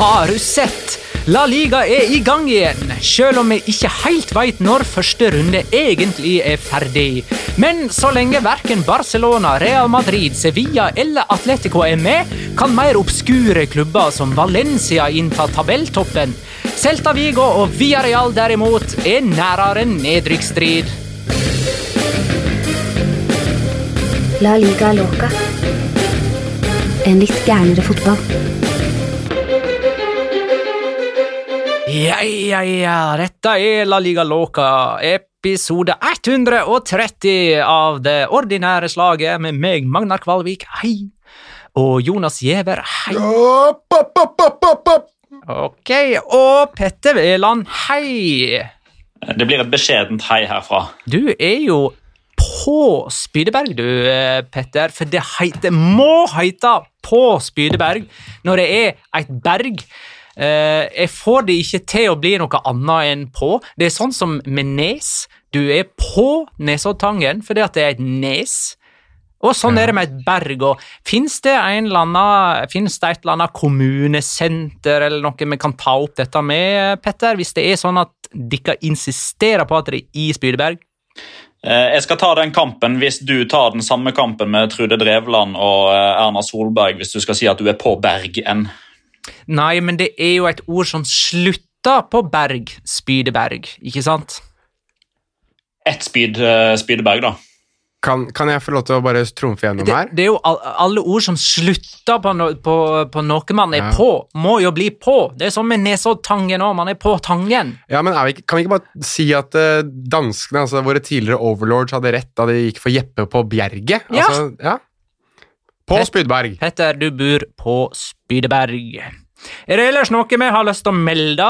Har du sett? La Liga er i gang igjen, selv om vi ikke helt vet når første runde egentlig er ferdig. Men så lenge verken Barcelona, Real Madrid, Sevilla eller Atletico er med, kan mer obskure klubber som Valencia innta tabelltoppen. Celta Vigo og Villarreal derimot er nærere nedrykksstrid. La liga loca. En litt gærnere fotball. Ja, ja, ja, dette er La Liga Loca, episode 130 av det ordinære slaget med meg, Magnar Kvalvik, hei, og Jonas Giæver, hei. Opp, opp, opp, opp, opp, opp. Ok, og Petter Veland, hei. Det blir et beskjedent hei herfra. Du er jo på Spydeberg, du, Petter, for det, heiter, må heite på Spydeberg når det er et berg. Eh, jeg får det ikke til å bli noe annet enn på. Det er sånn som med Nes. Du er på Nesoddtangen fordi at det er et nes. Og sånn er det med et berg. og Fins det, annen, finnes det et eller annet kommunesenter eller noe vi kan ta opp dette med, Petter? Hvis det er sånn at dere insisterer på at det er i Spydeberg? Eh, Jeg skal ta den kampen hvis du tar den samme kampen med Trude Drevland og eh, Erna Solberg hvis du skal si at du er på Bergen. Nei, men det er jo et ord som slutter på berg, Spydeberg, ikke sant? Ett spyd, eh, Spydeberg, da. Kan, kan jeg få lov til å bare trumfe gjennom Det, her? det er jo al alle ord som slutter på, no på, på noe man er Ja. på, må jo bli på. Det er sånn med Nesoddtangen òg, man er på Tangen. Ja, men er vi, Kan vi ikke bare si at uh, danskene, altså våre tidligere overlords, hadde rett da de gikk for Jeppe på Bjerget? Ja. Altså, ja. På Spydberg. Petter, du bor på Spydeberg. Er det ellers noe vi har lyst til å melde?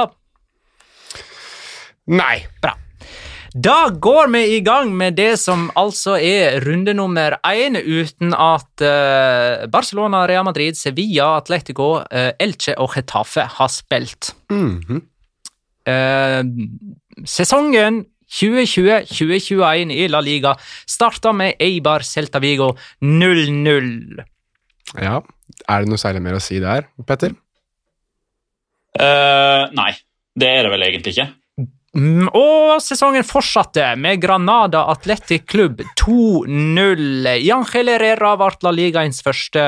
Nei. Bra. Da går vi i gang med det som altså er runde nummer én, uten at uh, Barcelona, Real Madrid, Sevilla, Atletico, uh, Elche og Getafe har spilt. Mm -hmm. uh, sesongen 2020-2021 i La Liga starta med Eibar Celta Vigo 0-0. Ja. Er det noe særlig mer å si der, Petter? Uh, nei, det er det vel egentlig ikke. Mm, Og sesongen fortsatte med Granada Athletic Klubb 2-0. Jan Herrera ble La Ligaens første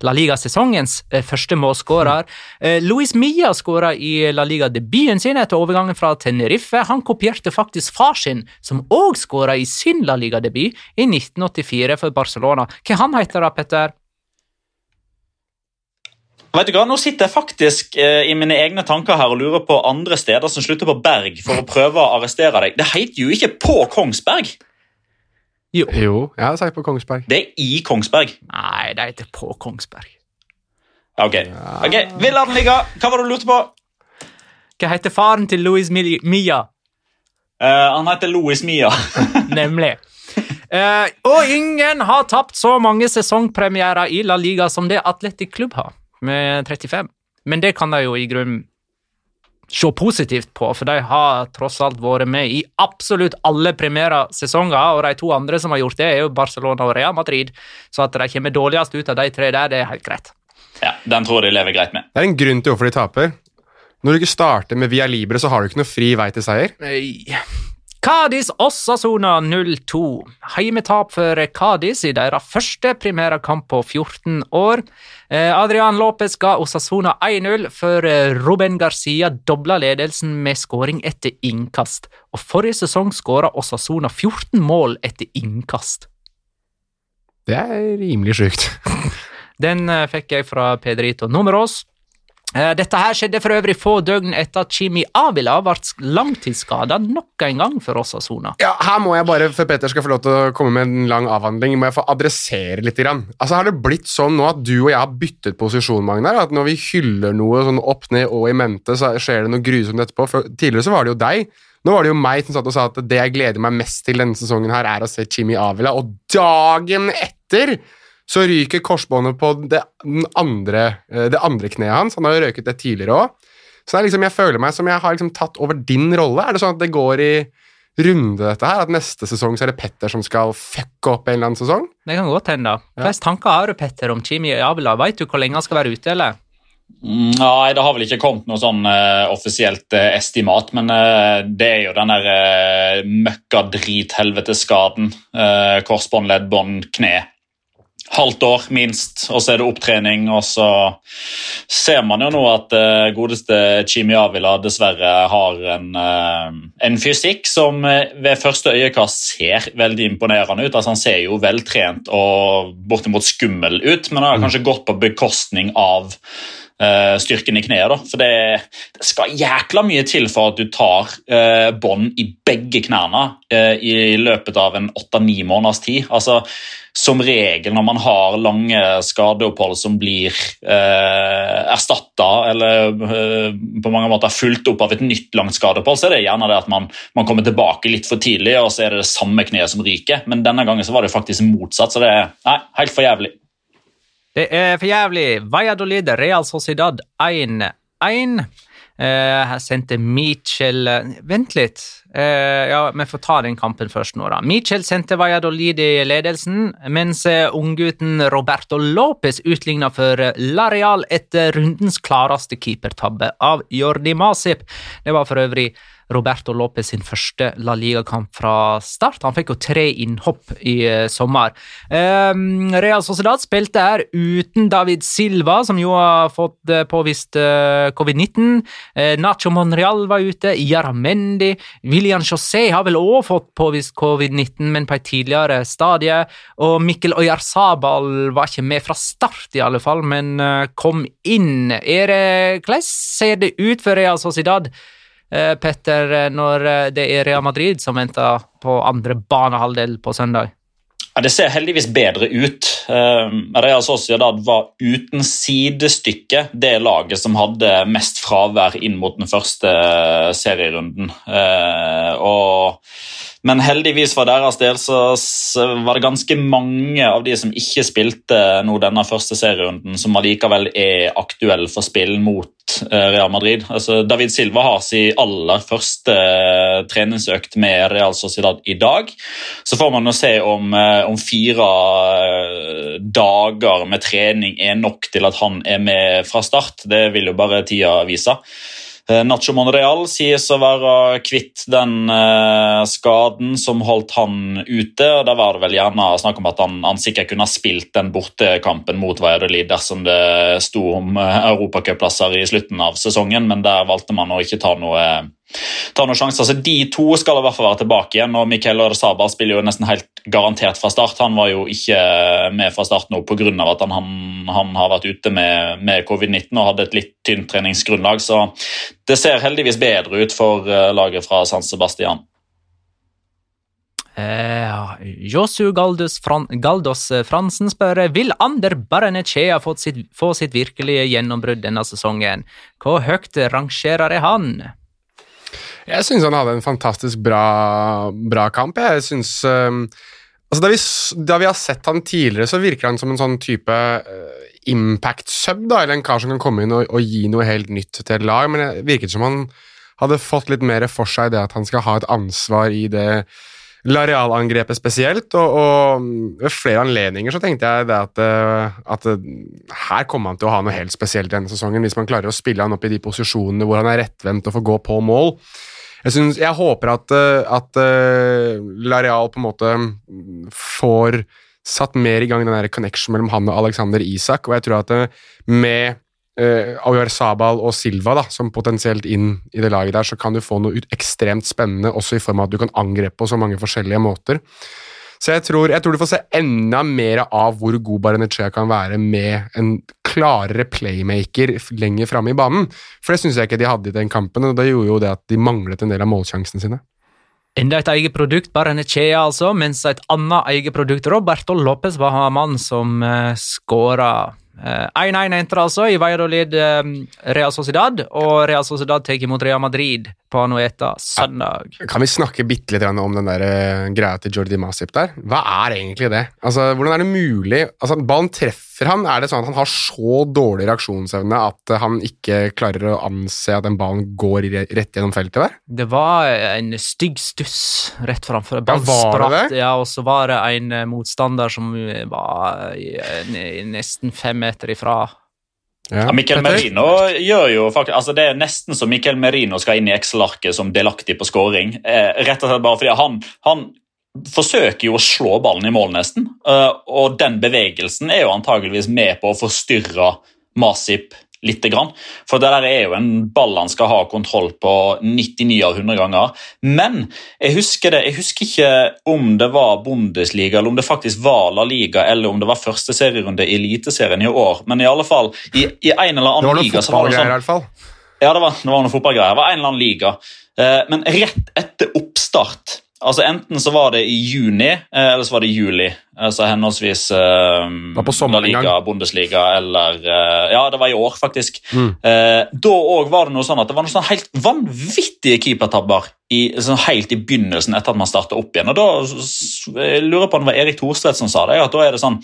La Liga-sesongens eh, første målskårer. Eh, Luis Milla skåra i La Liga-debuten sin etter overgangen fra Tenerife. Han kopierte faktisk far sin, som òg skåra i sin La Liga-debut i 1984 for Barcelona. Hva han heter da, Petter? Vet du hva, Nå sitter jeg faktisk eh, i mine egne tanker her og lurer på andre steder som slutter på Berg, for å prøve å arrestere deg. Det heter jo ikke på Kongsberg! Jo. Jo, jeg har sagt på Kongsberg. Det er i Kongsberg. Nei, det er ikke på Kongsberg. Ok, ok, Vi lar den ligge. Hva var det du lurte på? Hva heter faren til Luis Mil- Milla? Eh, han heter Louis Mia. Nemlig. Uh, og ingen har tapt så mange sesongpremierer i La Liga som det Atletic Klubb har, med 35. Men det kan de jo i grunnen se positivt på, for de har tross alt vært med i absolutt alle premieresesonger, og de to andre som har gjort det, er jo Barcelona og Real Madrid, så at de kommer dårligst ut av de tre der, det er helt greit. Ja, Den tror jeg de lever greit med. Det er en grunn til hvorfor de taper. Når du ikke starter med Via Libre, så har du ikke noe fri vei til seier. Nei. Cádiz Osasuna 0-2. Heimetap for Cádiz i deres første primærkamp på 14 år. Eh, Adrian Lopez ga Osasuna 1-0 før eh, Ruben Garcia dobla ledelsen med skåring etter innkast. Og Forrige sesong skåra Osasuna 14 mål etter innkast. Det er rimelig sjukt. Den eh, fikk jeg fra Pedrito Numeros. Eh, Dette her skjedde for øvrig få døgn etter at Chimi Avila ble langtidsskada nok en gang for Osasuna. Ja, Her må jeg bare, før Peter skal få lov til å komme med en lang avhandling, må jeg få adressere litt. Grann. Altså, Har det blitt sånn nå at du og jeg har byttet posisjon, Magnar? At når vi hyller noe sånn opp, ned og i mente, så skjer det noe grusomt etterpå? For Tidligere så var det jo deg. Nå var det jo meg som satt og sa at det jeg gleder meg mest til denne sesongen, her er å se Chimi Avila, og dagen etter så ryker korsbåndet på det andre, eh, det andre kneet hans. Han har jo røket det tidligere òg. Så det er liksom, jeg føler meg som jeg har liksom tatt over din rolle. Er det sånn at det går i runde, dette her? At neste sesong så er det Petter som skal fucke opp en eller annen sesong? Det kan godt hende. Hva slags tanker har du, Petter, om Chimi Avila? Vet du hvor lenge han skal være ute, eller? Mm, Nei, det har vel ikke kommet noe sånn uh, offisielt uh, estimat, men uh, det er jo den der uh, møkkadrithelveteskaden. Uh, korsbånd, leddbånd, kne. Halvt år minst, og så er det opptrening. Og så ser man jo nå at uh, godeste Chimi Avila dessverre har en, eh, en fysikk som eh, ved første øyekast ser veldig imponerende ut. Altså Han ser jo veltrent og bortimot skummel ut, men han har kanskje gått på bekostning av eh, styrken i kneet. da, for det, det skal jækla mye til for at du tar uh, bånd i begge knærne eh, i løpet av en åtte-ni måneders tid. Altså, Som regel når man har lange skadeopphold som blir eh, erstatta eller eh, på mange måter fulgt opp av et nytt langt skadeopphold, så er det gjerne det at man, man kommer tilbake litt for tidlig, og så er det det samme kneet som ryker. Men denne gangen så var det faktisk motsatt, så det er helt for jævlig. Det er for jævlig. Valladolid, Real Sociedad 1-1. Eh, her sendte Michel Vent litt. Eh, ja, Vi får ta den kampen først nå, da. Michel sendte Valladolid i ledelsen, mens eh, unggutten Roberto Lopez utligna for Lareal etter rundens klareste keepertabbe av Jordi Masip. Det var for øvrig Roberto Lopez sin første La Liga-kamp fra start. Han fikk jo tre innhopp i eh, sommer. Um, Real Sociedad spilte her uten David Silva, som jo har fått eh, påvist eh, covid-19. Eh, Nacho Monreal var ute, Jaramendi. William José har vel òg fått påvist covid-19, men på et tidligere stadie. Og Mikkel Oyarzabal var ikke med fra start, i alle fall, men kom inn. Er det, hvordan ser det ut for Real Sociedad? Eh, Petter, eh, når eh, det er Real Madrid som venter på andre banehalvdel på søndag? Ja, Det ser heldigvis bedre ut. Real Sociedad var uten sidestykke det laget som hadde mest fravær inn mot den første serierunden. Og, men heldigvis for deres del så, var det ganske mange av de som ikke spilte nå denne første serierunden, som allikevel er aktuelle for spill mot eh, Real Madrid. Altså, David Silva har sin aller første eh, treningsøkt med Real Sociedad i dag. Så får man nå se om, eh, om fire dager med trening er nok til at han er med fra start. Det vil jo bare tida vise. Eh, Nacho Monreal sies å være kvitt den eh, skaden som holdt han ute. og Da var det vel gjerne snakk om at han, han sikkert kunne ha spilt den bortekampen mot Valladolid dersom det sto om eh, europacupplasser i slutten av sesongen, men der valgte man å ikke ta noe, ta noen sjanser. Så de to skal i hvert fall være tilbake igjen, og Miquel Sabal spiller jo nesten helt garantert fra start. Han var jo ikke med fra start nå pga. at han, han, har vært ute med, med covid-19 og hadde et litt tynt treningsgrunnlag. så det ser heldigvis bedre ut for eh, laget fra San Sebastian. Eh, Josu Galdos, Fran Galdos Fransen spør vil Ander Baranechea få sitt, få sitt virkelige gjennombrudd denne sesongen. Hvor høyt rangerer han? Jeg syns han hadde en fantastisk bra, bra kamp. Jeg synes, um, altså da, vi, da, vi, har sett han tidligere, så virker han som en sånn type uh, impact-sub, da, eller en kar som kan komme inn og, og, gi noe helt nytt til et lag. Men det virket som han hadde fått litt mer for seg det at han skal ha et ansvar i det Lareal-angrepet spesielt, og, og, ved flere anledninger så tenkte jeg at, uh, at uh, her kommer han til å ha noe helt spesielt denne sesongen, hvis man klarer å spille han opp i de posisjonene hvor han er rettvendt og får gå på mål. Jeg, synes, jeg håper at, eh, at Lareal på en måte får satt mer i gang den der connection mellom han og Alexander Isak, og jeg tror at med uh, Auyar Sabal og Silva da, som potensielt inn i det laget der, så kan du få noe ekstremt spennende, også i form av at du kan angrepe på så mange forskjellige måter. Så jeg tror, jeg tror, du får se enda mer av hvor god Barenechea kan være med en klarere playmaker lenger framme i banen. For det syns jeg ikke de hadde i den kampen, og det gjorde jo det at de manglet en del av målsjansene sine. Enda et eget produkt, Barenechea altså, mens et annet eget produkt, Roberto Lopez, var mannen som uh, skåra 1-1 endte det altså. I Valladolid uh, Real Sociedad, og Real Sociedad tar imot Real Madrid på Anueta søndag. Kan vi snakke bitte litt om den der uh, greia til Jordi Masip der? Hva er egentlig det? Altså, Hvordan er det mulig? Altså, Ballen treffer han. Er det sånn at han har så dårlig reaksjonsevne at han ikke klarer å anse at den ballen går rett gjennom feltet der? Det var en stygg stuss rett framfor. Ja, var det? Ja, og så var det en motstander som var nesten fem meter ifra ja. Ja, Mikkel Merino gjør jo faktisk, altså Det er nesten så Mikkel Merino skal inn i Excel-arket som delaktig på scoring. Eh, rett og slett bare fordi han, han, forsøker jo å slå ballen i mål, nesten. Eh, og den bevegelsen er jo antageligvis med på å forstyrre Masip lite grann. For det der er jo en ball han skal ha kontroll på 99 av 100 ganger. Men jeg husker, det, jeg husker ikke om det var Bundesliga, eller om det faktisk var La Liga, eller om det var første serierunde i Eliteserien i år. Men i alle fall, i, i en eller annen liga så var det sånn... I alle fall. Ja, det var, det var noen fotballgreier. Det var en eller annen liga. Eh, men rett etter oppstart Altså Enten så var det i juni, eh, eller så var det i juli. Altså Henholdsvis eh, var på Liga, Bundesliga eller eh, Ja, det var i år, faktisk. Mm. Eh, da òg var det noe sånn at det var noen sånn helt vanvittige keepertabber i, sånn helt i begynnelsen etter at man starta opp igjen. Og da jeg lurer på om det var Erik Thorstvedt som sa det. at da er det sånn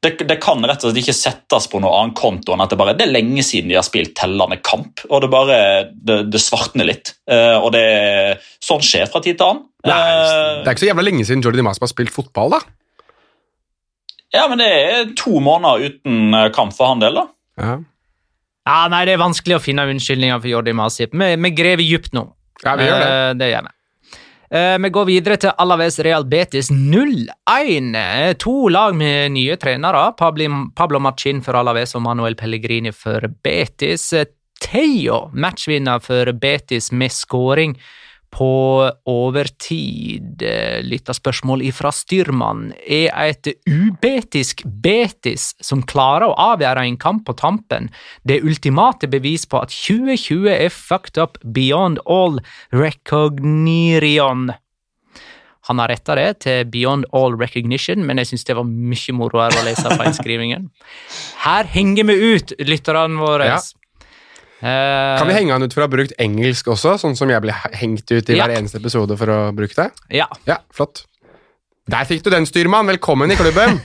det, det, kan rett og slett ikke settes på noen annen konto enn at det bare det er lenge siden de har spilt tellende kamp. og Det bare, det, det svartner litt. Uh, og det, Sånn skjer fra tid til annen. Uh, det er ikke så jævla lenge siden Jordi Masp har spilt fotball, da. Ja, men det er to måneder uten eh, kamp for han del, da. Ja. ja. nei, Det er vanskelig å finne unnskyldninger for Jordi Masip. Vi, vi graver dypt nå. Ja, vi gjør det. Uh, det gjør vi. Eh, vi går videre til Alaves Real Betis 0-1. To lag med nye trenere. Pablo Machin for Alaves og Manuel Pellegrini for Betis. Theo matchvinner for Betis med skåring på overtid. Lytterspørsmål ifra styrmann. Er et ubetisk Betis som klarer å avgjøre en kamp på tampen, det ultimate bevis på at 2020 er fucked up beyond all recognition? Han har retta det til Beyond All Recognition, men jeg syns det var mye moroere å lese feinskrivingen. Her henger vi ut lytterne våre. Ja. Uh, kan vi henge han ut for å ha brukt engelsk også, sånn som jeg blir hengt ut i ja. hver eneste episode for å bruke det? Ja. ja flott. Der fikk du den, styrmann. Velkommen i klubben.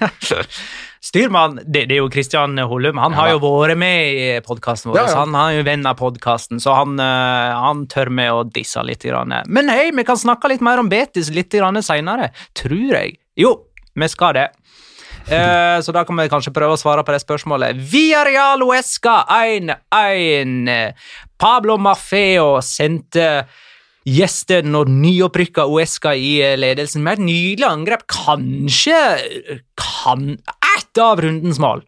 styrmann, det, det, er jo Kristian Holum. Han ja. har jo vært med i podkasten vår. Ja, han er jo venn av podkasten, så han, uh, han, tør med å disse litt. Men hei, vi kan snakke litt mer om Betis litt seinere, tror jeg. Jo, vi skal det. Eh, så da kan vi kanskje prøve å svare på det spørsmålet. Villarreal Uesca 1-1. Pablo Maffeo sendte gjesten og nyopprykka Uesca i eh, ledelsen med et nydelig angrep. Kanskje kan ett av rundens mål.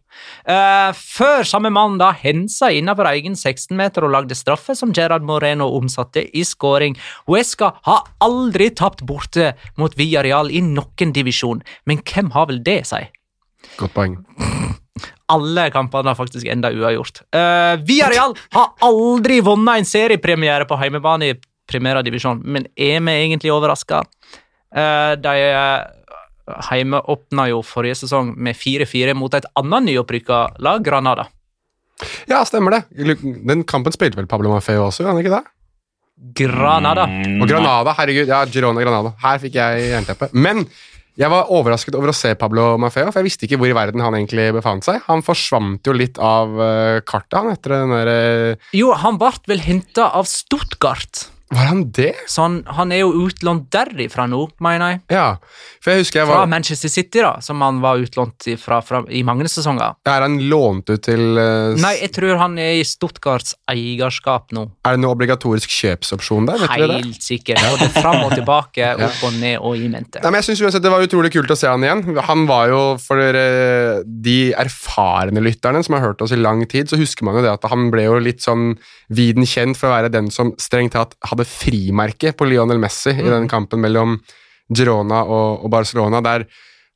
Eh, før samme mann da hensa innenfor egen 16-meter og lagde straffe som Gerard Moreno omsatte i skåring. Uesca har aldri tapt borte mot Villarreal i noen divisjon, men hvem har vel det, si? Godt poeng. Alle kampene har faktisk enda uavgjort. Uh, Villarreal har aldri vunnet en seriepremiere på heimebane i Primera divisjon, men er vi egentlig overraska? Uh, de heimeåpna heime åpna jo forrige sesong med 4-4 mot et annet nyopprykka lag, Granada. Ja, stemmer det. Den kampen spilte vel Pablo Mafeo også, gjorde han ikke det? Granada. Mm, Og Granada, herregud. Ja, Girona Granada. Her fikk jeg jernteppe. Men jeg var overrasket over å se Pablo Mafeo, for jeg visste ikke hvor i verden han egentlig befant seg. Han forsvant jo litt av eh, kartet han etter den der eh, Jo, han ble vel henta av Stuttgart, Var han det? så han, han er jo utlånt derifra nå, mener jeg. Ja. For jeg husker jeg Fra var Manchester City, da, som han var utlånt fra, fra, i mange sesonger. Er han lånt ut til uh, Nei, jeg tror han er i Stuttgarts eierskap nå. Er det noe obligatorisk kjøpsopsjon der? Vet dere det? Helt sikkert. Både fram og tilbake, opp og ned og i mente. Nei, men jeg synes uansett Det var utrolig kult å se han igjen. Han var jo, For eh, de erfarne lytterne som har hørt oss i lang tid, så husker man jo det at han ble jo litt sånn viden kjent for å være den som strengt tatt hadde frimerke på Lionel Messi i den kampen mellom Girona og, og Barcelona, der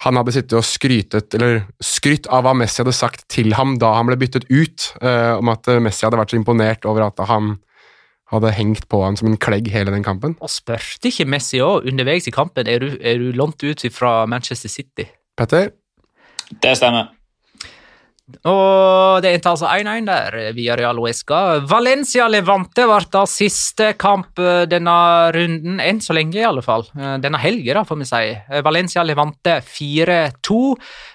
han hadde sittet og skrytet, eller skrytt av hva Messi hadde sagt til ham da han ble byttet ut, eh, om at Messi hadde vært så imponert over at han hadde hengt på han som en klegg hele den kampen. Og spurte ikke Messi òg underveis i kampen er du, er du lånt ut fra Manchester City? Petter? Det stemmer. Og det endte altså 1-1 der, via Real Huesca. Valencia Levante ble da siste kamp eh, denne runden, enn så lenge i alle fall. Eh, Denne helgen, da, får vi si. Eh, Valencia Levante 4-2.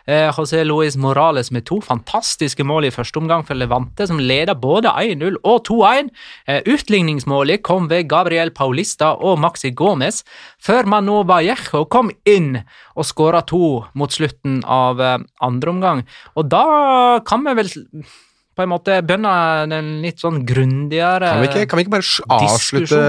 Eh, José Luis Morales med to fantastiske mål i første omgang for Levante, som leder både 1-0 og 2-1. Eh, Utligningsmålet kom ved Gabriel Paulista og Maxi Gomez, før Manu Vallejo kom inn og skåra to mot slutten av eh, andre omgang. Og da kan vi vel på en måte bønne den litt sånn grundigere Kan vi ikke, kan vi ikke bare avslutte,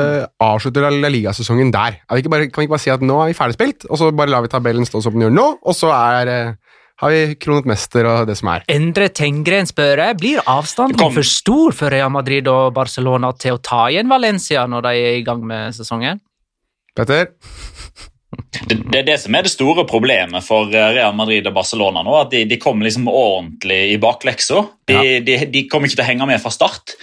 avslutte La Liga-sesongen der? Er vi ikke bare, kan vi ikke bare si at nå er vi ferdigspilt, og så bare lar vi tabellen stå som den gjør nå, og så er, eh, har vi kronet mester og det som er? Endre Tengren spør jeg, blir avstanden for stor for Real Madrid og Barcelona til å ta igjen Valencia når de er i gang med sesongen? Petter? Det, det er det som er det store problemet for eh, Real Madrid og Barcelona nå. At de, de kommer liksom ordentlig i bakleksa. De, de, de kommer ikke til å henge med fra start.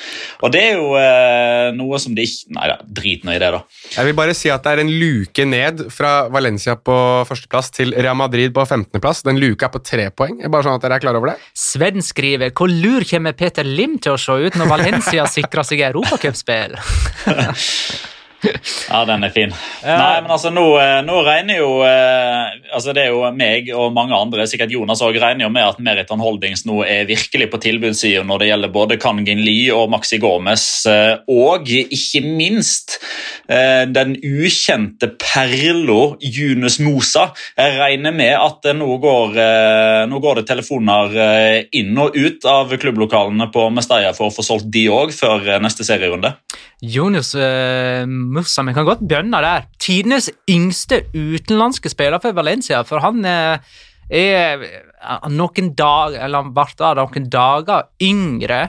Og det er jo eh, noe som de ikke Nei da, drit nå i det, da. Jeg vil bare si at det er en luke ned fra Valencia på førsteplass til Real Madrid på 15.-plass. Den luka er på tre poeng. Bare sånn at dere er klar over det. Sven skriver hvor lur kommer Peter Lim til å se ut når Valencia sikrer seg europacupspill? Ja, den er fin. Nei, men altså, nå, eh, nå regner jo eh, altså Det er jo meg og mange andre, sikkert Jonas også, regner jo med at Meriton Holdings nå er virkelig på tilbudssida når det gjelder både Kangin Lee og Maxi Gomez, eh, og ikke minst eh, den ukjente perlo Junus Mosa. Jeg regner med at nå går, nå går det telefoner inn og ut av klubblokalene på Mestalla for å få solgt de òg før neste serierunde. Jonas uh, Mussa, vi kan godt bønne der. Tidenes yngste utenlandske spiller for Valencia, for han uh, er eh, noen dag, eller han ble noen dager yngre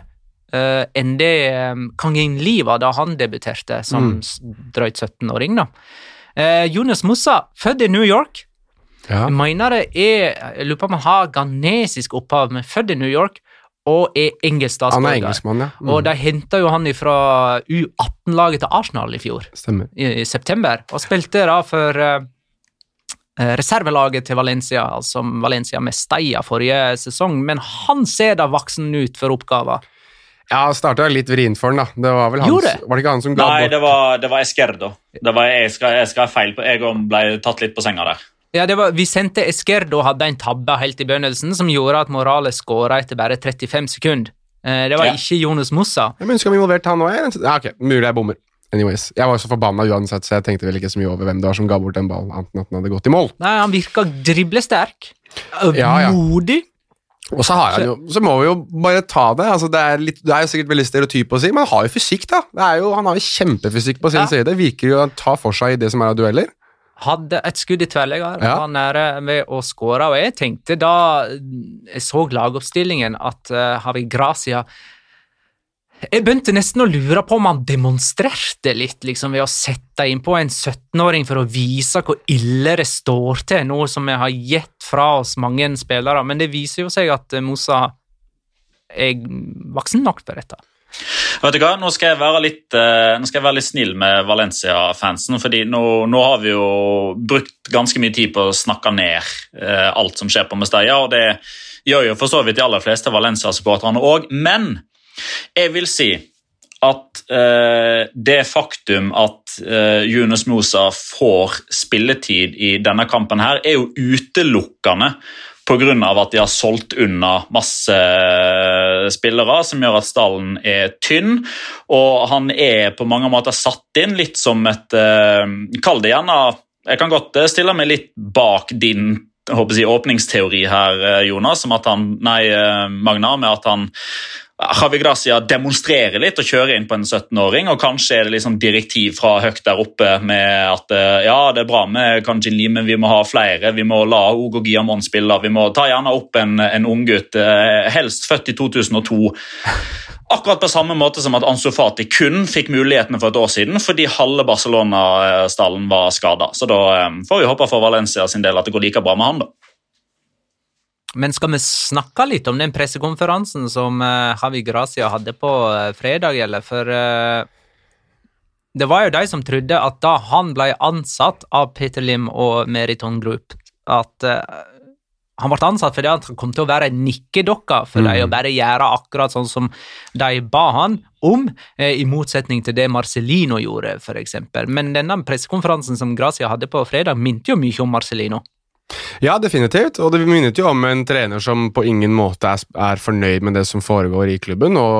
uh, enn det um, Kang In-Li var da han debuterte som Mm. drøyt 17-åring. da. Uh, Jonas Mussa, født i New York. Ja. Jeg mener det er Jeg lurer på om han har ghanesisk opphav, men født i New York og er engelsk Han er statsborger. engelskmann, ja. Mm. Og de henta jo han fra U18-laget til Arsenal i fjor, Stemmer. i, i september, og spilte da for eh, eh, reservelaget til Valencia, altså Valencia med Steia forrige sesong, men han ser da voksen ut for oppgaven. Ja, starta litt vrient for han, da. Det var vel hans, Gjorde det? var det ikke han som ga Nei, bort det var, det var Esquerdo. Det var, jeg, skal, jeg skal ha feil på Jeg ble tatt litt på senga der. Ja, det var Vicente Esquerdo hadde en tabbe helt i begynnelsen som gjorde at Morales skåra etter bare 35 sekunder. Eh, Det var Ja. ikke Jonas Mossa. Jeg ønsker han involvert han òg. Ja, ok, mulig jeg bommer. anyways. Jeg var så forbanna uansett, så jeg tenkte vel ikke så mye over hvem det var som ga bort den ballen, annet enn at den hadde gått i mål. Nei, han virka driblesterk. Ja, ja. Modig. Og så, har han jo, så må vi jo bare ta det. altså Det er, litt, det er jo sikkert veldig stereotyp å si, men han har jo fysikk, da. Det er jo, han har jo kjempefysikk på sin Ja. side. Virker jo å ta for seg i det som er av dueller. Hadde et skudd i tverrlegger, Ja. var nære ved å skåre. Og jeg tenkte da jeg så lagoppstillingen, at uh, Havi Gracia Jeg begynte nesten å lure på om han demonstrerte litt liksom, ved å sette innpå en 17-åring for å vise hvor ille det står til, noe som vi har gitt fra oss mange spillere. Men det viser jo seg at eh, Mosa er voksen nok for dette. Vet du hva, Nå skal jeg være litt, eh, jeg være litt snill med Valencia-fansen. fordi nå, nå har vi jo brukt ganske mye tid på å snakke ned eh, alt som skjer på Mestalla. og Det gjør jo for så vidt de aller fleste Valencia-supporterne òg. Men jeg vil si at eh, det faktum at eh, Yunus Mosa får spilletid i denne kampen, her, er jo utelukkende pga. at de har solgt unna masse spillere, som gjør at stallen er tynn. Og han er på mange måter satt inn litt som et eh, Kall det gjerne Jeg kan godt eh, stille meg litt bak din jeg håper si, åpningsteori her, eh, Jonas, som at han, nei, Magnar, Magna, med at han Javi Gracia demonstrerer litt og kjører inn på en 17-åring, og kanskje er det liksom direktiv fra høyt der oppe med at eh, ja, det er bra med Kanjin Lee, men vi må ha flere. Vi må la Ogo Giamon spille. Vi må ta gjerne opp en, en unggutt, eh, helst født i 2002. Akkurat på samme måte som at Ansu Fati kun fikk mulighetene for et år siden fordi halve Barcelona-stallen var skada. Så da eh, får vi håpe for Valencia sin del at det går like bra med han, da. Men skal vi snakke litt om den pressekonferansen som Havi Gracia hadde på eh, fredag, eller? For eh, det var jo de som trodde at da han ble ansatt av Peter Lim og Meriton Group, at eh, han ble ansatt fordi han kom til å være en nikkedokke for dem og bare gjøre akkurat sånn som de ba han om, eh, i motsetning til det Marcelino gjorde, eksempel. Men denne pressekonferansen som Gracia hadde på fredag, minte jo mye om Marcelino. Ja, definitivt. Og det minnet jo om en trener som på ingen måte er, fornøyd med det som foregår i klubben, og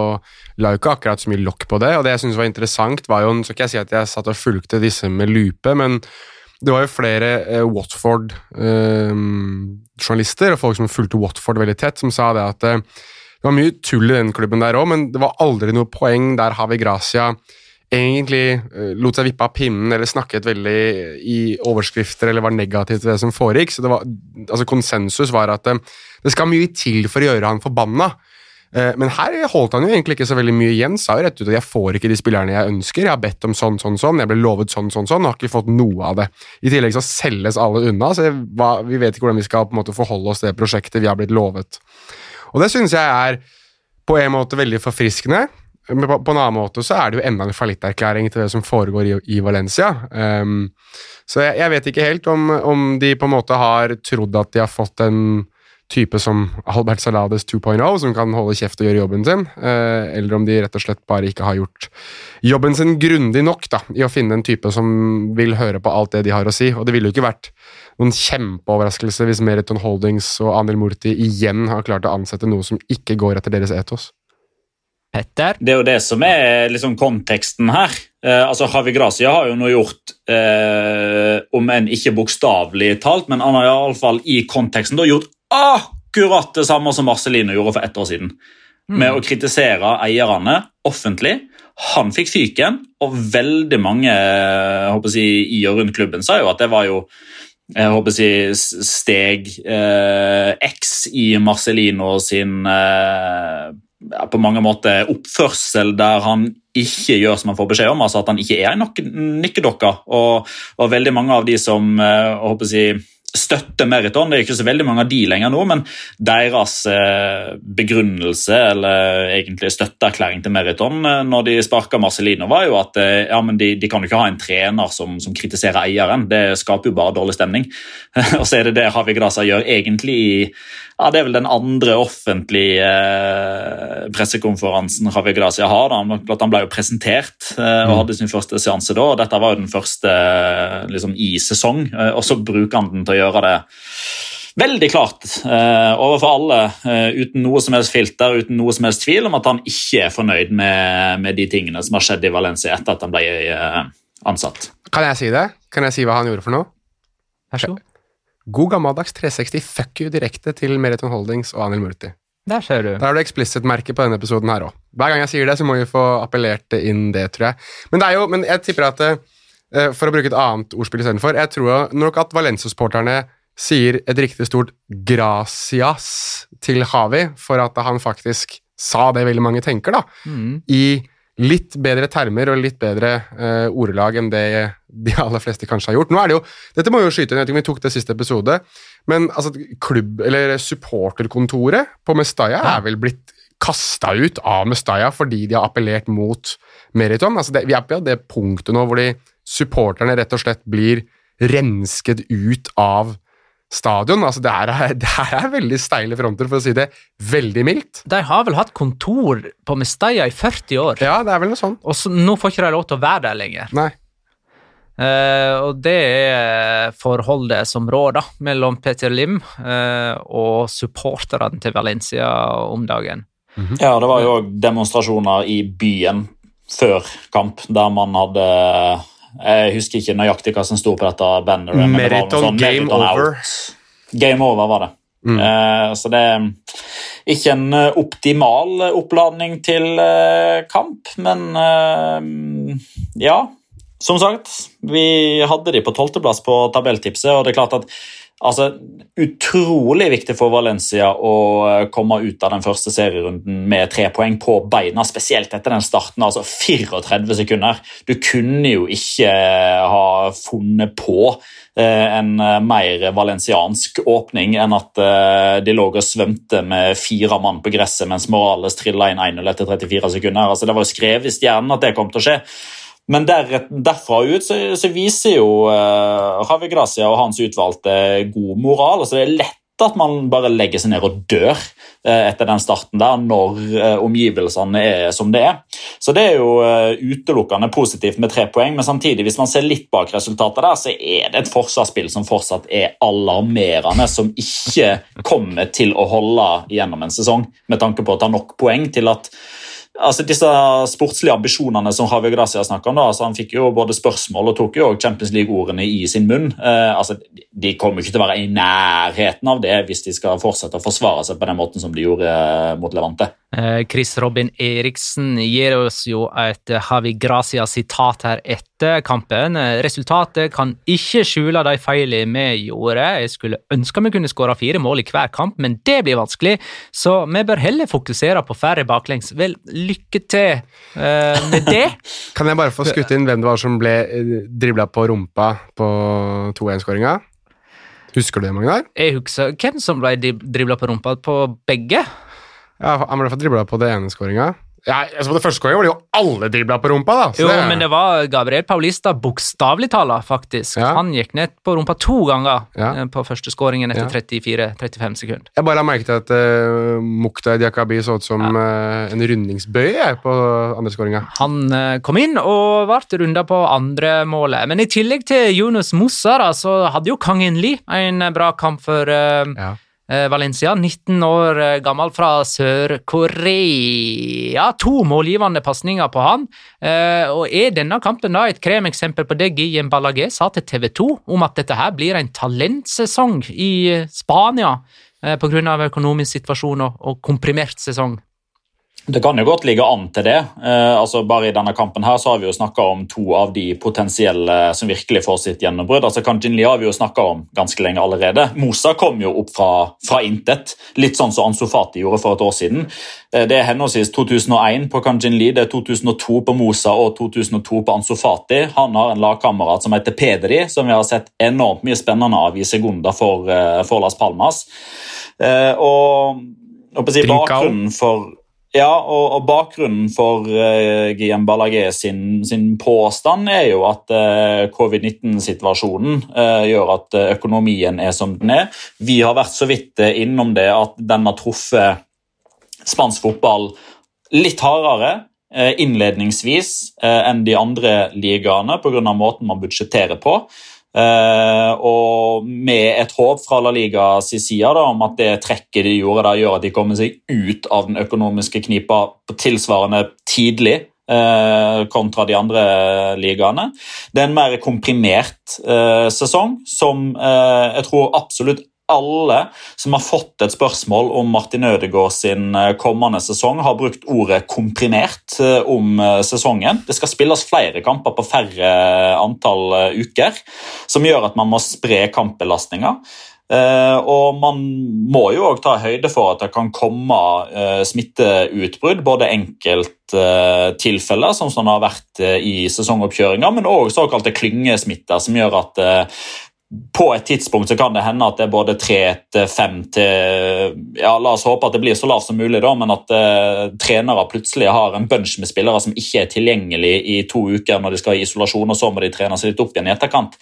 la jo ikke akkurat så mye lokk på det. Og det jeg syntes var interessant, var jo Så skal jeg si at jeg satt og fulgte disse med lupe, men det var jo flere eh, Watford-journalister og folk som fulgte Watford veldig tett, som sa det at eh, det var mye tull i den klubben der òg, men det var aldri noe poeng der Havi Gracia egentlig eh, lot seg vippe av pinnen eller snakket veldig i overskrifter eller var negativ til det som foregikk. Så var, altså konsensus var at eh, det skal mye til for å gjøre han forbanna. Eh, Men her holdt han jo egentlig ikke så veldig mye igjen. Sa jo rett ut at jeg får ikke de spillerne jeg ønsker. Jeg har bedt om sånn, sånn, sånn. Jeg ble lovet sånn, sånn, sånn. Og har ikke fått noe av det. I tillegg så selges alle unna, så vi vet ikke hvordan vi skal på en måte forholde oss til det prosjektet vi har blitt lovet. Og det syns jeg er på en måte veldig forfriskende. Men på, på en annen måte så er det jo enda en fallitterklæring til det som foregår i, i Valencia. Um, så jeg, jeg vet ikke helt om, om de på en måte har trodd at de har fått en type som Albert Salades 2.0, som kan holde kjeft og gjøre jobben sin, uh, eller om de rett og slett bare ikke har gjort jobben sin grundig nok da, i å finne en type som vil høre på alt det de har å si. Og det ville jo ikke vært noen kjempeoverraskelse hvis Meriton Holdings og Anil Murti igjen har klart å ansette noe som ikke går etter deres etos. Petter? Det er jo det som er liksom konteksten her. Eh, altså Havi Gracia har jo nå gjort, eh, om enn ikke bokstavelig talt, men han har iallfall i konteksten da gjort akkurat det samme som Marcelino gjorde for ett år siden. Med å kritisere eierne offentlig. Han fikk fyken, og veldig mange å si, i og rundt klubben sa jo at det var jo jeg håper å si, steg eh, X i Marcelino sin eh, på mange måter oppførsel der han ikke gjør som han får beskjed om, altså at han ikke er en nikkedokke. Og, og veldig mange av de som eh, jeg håper si, støtter Meriton, det er ikke så veldig mange av de lenger nå, men deres eh, begrunnelse, eller egentlig støtteerklæring til Meriton eh, når de sparka Marcelino, var jo at ja, de, de kan jo ikke ha en trener som, som kritiserer eieren. Det skaper jo bare dårlig stemning. og så er det det Havi Grasa gjør egentlig i ja, Det er vel den andre offentlige eh, pressekonferansen Javi Gracia har. Da. Klart han ble jo presentert eh, og hadde sin første seanse da. og Dette var jo den første eh, liksom, i sesong, og så bruker han den til å gjøre det veldig klart eh, overfor alle, uten noe som helst filter, uten noe som helst tvil, om at han ikke er fornøyd med, med de tingene som har skjedd i Valencia etter at han ble ansatt. Kan jeg si det? Kan jeg si hva han gjorde for noe? Vær så god. God gammeldags 360 fuck you direkte til Meriton Holdings og Anil Murti. Der ser du. Der har du explicit-merke på denne episoden her òg. Hver gang jeg sier det, så må vi få appellert inn det, tror jeg. Men det er jo, men jeg tipper at eh, For å bruke et annet ordspill istedenfor, jeg tror nok at Valencia-supporterne sier et riktig stort gracias til Havi for at han faktisk sa det veldig mange tenker, da. Mm. I litt bedre termer og litt bedre uh, ordelag enn det de aller fleste kanskje har gjort. Nå er det jo, Dette må jo skyte inn, jeg vet ikke om vi tok det siste episode, men altså, klubb, eller supporterkontoret på Mestalla er vel blitt kasta ut av Mestaya fordi de har appellert mot Meriton. Altså det, vi er på det punktet nå hvor de supporterne rett og slett blir rensket ut av stadion. Altså det, er, det her er veldig steile fronter, for å si det veldig mildt. De har vel hatt kontor på Mestalla i 40 år, Ja, det er vel noe sånt. og så, nå får ikke de lov til å være der lenger. Nei. Eh, og det er forholdet som rår da, mellom Peter Lim eh, og supporterne til Valencia om dagen. Ja, det var jo òg demonstrasjoner i byen før kamp, der man hadde Jeg husker ikke nøyaktig hva som sto på dette banneret. Meriton sånn, game Meriton over. out. Game over var det. Mm. Uh, så det er ikke en eh, optimal oppladning til uh, kamp, men uh, ja. Som sagt, vi hadde de på tolvteplass på tabelltipset, og det er klart at altså, Utrolig viktig for Valencia å eh, komme ut av den første serierunden med tre poeng på beina, spesielt etter den starten. altså 34 sekunder. Du kunne jo ikke ha funnet på eh, en eh, mer valensiansk åpning enn at eh, de lå og svømte med fire mann på gresset mens Morales trilla inn 1-0 etter 34 sekunder. altså Det var jo skrevet i stjernen at det kom til å skje. Men der, derfra ut så, så viser jo uh, Javi Gracia og hans utvalgte god moral. altså Det er lett at man bare legger seg ned og dør eh, etter den starten der, når eh, omgivelsene er som det er. Så det er jo eh, utelukkende positivt med tre poeng, men samtidig, hvis man ser litt bak resultatet der, så er det et forsvarsspill som fortsatt er alarmerende, som ikke kommer til å holde gjennom en sesong, med tanke på å ta nok poeng til at altså disse sportslige ambisjonene som Javier Gracia snakker om, da, altså han fikk jo både spørsmål og tok jo Champions League-ordene i sin munn. Eh, altså, de kommer ikke til å være i nærheten av det hvis de skal fortsette å forsvare seg på den måten som de gjorde eh, mot Levante. Eh, Chris Robin Eriksen gir oss jo et eh, Havi Gracia-sitat her etter kampen. Eh, Resultatet kan ikke skjule de feilene vi gjorde. Jeg skulle ønske vi kunne skåre fire mål i hver kamp, men det blir vanskelig, så vi bør heller fokusere på færre baklengs. Vel, lykke til eh, med det. Kan jeg bare få skutt inn hvem det var som ble dribla på rumpa på 2-1-skåringa? Husker du det, Magnar? Jeg husker hvem som ble dribla på rumpa på begge. Ja, han ble dribla på det ene skåringa. Ja, altså på det første skåringa var det jo alle dribla på rumpa, da. så Jo, det- men det var Gabriel Paulista, bokstavelig talt, faktisk. Ja. Han gikk ned på rumpa to ganger Ja. eh, på første skåringen etter Ja. 34-35 sekunder. Jeg bare merket at uh, Mukhtar Diakabi så ut som uh, en rundingsbøye på andre skåringa. Han uh, kom inn og ble runda på andre målet. Men i tillegg til Yunus Musa, da, så hadde jo Kang In Lee en bra kamp for uh, Ja. Valencia. 19 år eh, gammel fra Sør-Korea. To målgivende pasninger på han. Eh, og er denne kampen da et kremeksempel på det Guillem Ballagé sa til TV 2, om at dette her blir en talentsesong i eh, Spania eh, pga. økonomisk situasjon og komprimert sesong? Det kan jo godt ligge an til det. Eh, altså bare I denne kampen her så har vi jo snakka om to av de potensielle som virkelig får sitt gjennombrudd. Altså Kanjinli har vi jo snakka om ganske lenge allerede. Mosa kom jo opp fra, fra intet, litt sånn som Ansu Fati gjorde for et år siden. Eh, det er henholdsvis 2001 på Kanjinli, det er 2002 på Mosa og 2002 på Ansu Fati. Han har en lagkamerat som heter Pedri, som vi har sett enormt mye spennende av i Segunda for, eh, for Las Palmas. Eh, og, og bakgrunnen for ja, og, og bakgrunnen for uh, Guillaume Ballagé sin, sin påstand er jo at uh, covid-19-situasjonen uh, gjør at eh, økonomien er som den er. Vi har vært så vidt eh, innom det at den har truffet spansk fotball litt hardere eh, innledningsvis eh, enn de andre ligaene pga. måten man budsjetterer på. Eh, og med et håp fra La Ligas side da, om at det trekket de gjorde, da, gjør at de kommer seg ut av den økonomiske knipa på tilsvarende tidlig. eh, kontra de andre ligaene. Det er en mer komprimert eh, sesong som jeg tror absolutt alle som har fått et spørsmål om Martin Ødegaard sin eh, kommende sesong, har brukt ordet komprimert eh, om eh, sesongen. Det skal spilles flere kamper på færre antall uker, som gjør at man må spre kampbelastninga. Og man må jo òg ta høyde for at det kan komme smitteutbrudd, både enkelttilfeller, som sånn har vært i sesongoppkjøringa, men òg såkalte klyngesmitter, som gjør at på et tidspunkt så kan det hende at det er både tre til fem til ja, La oss håpe at det blir så lavt som mulig, da, men at eh, trenere plutselig har en bunch med spillere som ikke er tilgjengelig i to uker når de skal i isolasjon, og så må de trene seg litt opp igjen i etterkant.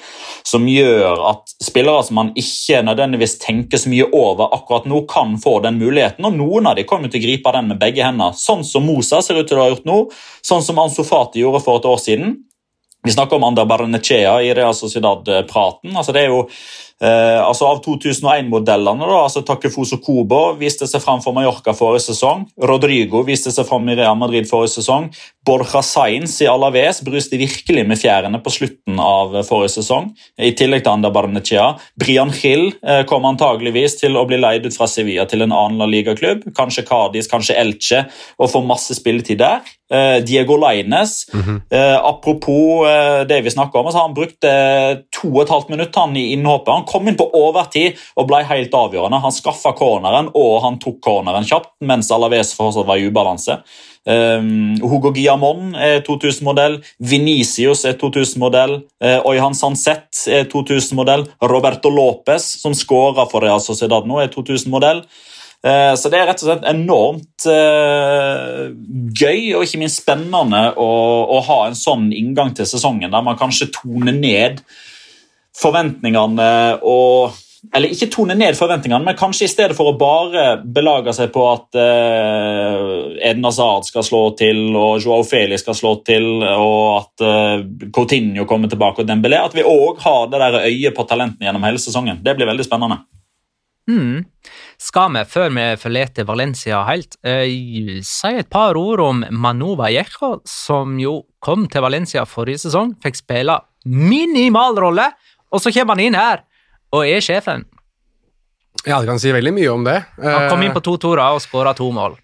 Som gjør at spillere som man ikke nødvendigvis tenker så mye over akkurat nå, kan få den muligheten. Og noen av dem kommer til å gripe den med begge hender, sånn som Mosa ser ut til å ha gjort nå, sånn som Ansu Fati gjorde for et år siden. Vi snakker om Ander Barnechea i Real Sociedad-praten. Altså det er jo eh, altså Av 2001-modellene, da, altså Takefuso Kobo viste seg fram for Mallorca forrige sesong. Rodrigo viste seg fram i Real Madrid forrige sesong. Borja Sainz i Alaves bruste virkelig med fjærene på slutten av forrige sesong. I tillegg til Ander Barnechea. Brian Hill eh, kom antageligvis til å bli leid ut fra Sevilla til en annen La Liga-klubb. Kanskje Cádiz, kanskje Elche, og få masse spilletid der. Eh, Diego Laines. eh, apropos eh, det vi snakker om, altså han brukte to og et halvt minutt han i innhoppet. Han kom inn på overtid og ble helt avgjørende. Han skaffa corneren, og han tok corneren kjapt mens Alaves fortsatt var i ubalanse. Um, Hugo Guillamon er 2000-modell. Venicius er 2000-modell. Uh, Oyhan Sanset er 2000-modell. Roberto Lopez, som skåra for Real Sociedad nå, er 2000-modell. Eh, Så det er rett og slett enormt eh, gøy og ikke minst spennende å, å ha en sånn inngang til sesongen, der man kanskje toner ned forventningene og Eller ikke tone ned forventningene, men kanskje i stedet for å bare belage seg på at uh, Eden Hazard skal slå til, og Joao Feli skal slå til, og at uh, Coutinho kommer tilbake, og Dembélé, at vi òg har det der øyet på talentene gjennom hele sesongen. Det blir veldig spennende. Mm. Skal vi, før vi forlater Valencia helt, uh, si et par ord om Manu Vallejo, som jo kom til Valencia forrige sesong, fikk spille minimal rolle, og så kommer han inn her og er sjefen. Ja, det kan si veldig mye om det. Han kom Eh, inn på to torer og skåra to mål.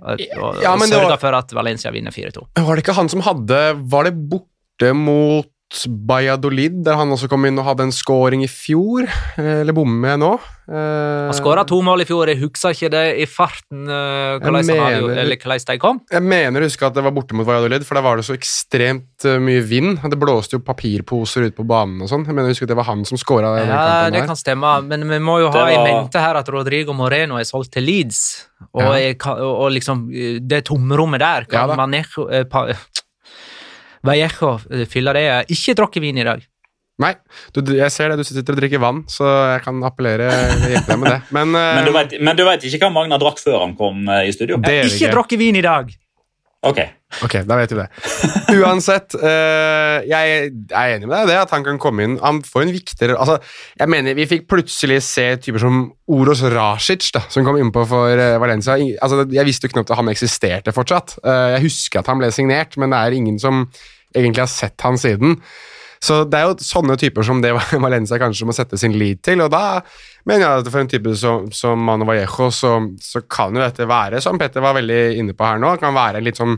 Og, og, Ja, og sørga for at Valencia vinner 4-2. Var det ikke han som hadde Var det borte mot Valladolid, der han også kom inn og hadde en scoring i fjor? Eh, Eller bommer jeg nå? Eh, Han skåra to mål i fjor, jeg husker ikke det i farten eh, hvordan, mener- eller hvordan de kom. Jeg mener å huske at det var borte mot Valladolid, for der var det så ekstremt mye vind. Det blåste jo papirposer ut på banen og sånn. Jeg mener å huske at det var han som skåra. Ja, det kan stemme, men vi må jo ha ha i mente her at Rodrigo Moreno er solgt til Leeds, og, Ja. jeg og, liksom det tomrommet der kan ja, eh, pa, Vallejo fyller fylle det. Ikke drukket vin i dag. Nei, du, jeg ser det. Du sitter og drikker vann, så jeg kan appellere hjelpe deg med det. Men, eh, Men du vet, men du vet ikke hva Magna drakk før han kom eh, i studio? det vi Ikke ikke. drukket vin i dag! Ok. Ok, da vet du det. Uansett, eh, jeg er enig med deg i det, at han kan komme inn Han får en viktigere altså, Jeg mener, Vi fikk plutselig se typer som Oros Rasic, da, som kom innpå for eh, Valencia. Altså, jeg visste jo knapt at han eksisterte fortsatt. Eh, jeg husker at han ble signert, men det er ingen som egentlig har sett han siden. Så det er jo sånne typer som det Valencia kanskje må sette sin lit til, og da mener jeg at for en type som, som Mano Vallejo, så, så kan jo dette være, som Petter var veldig inne på her nå, kan være en litt sånn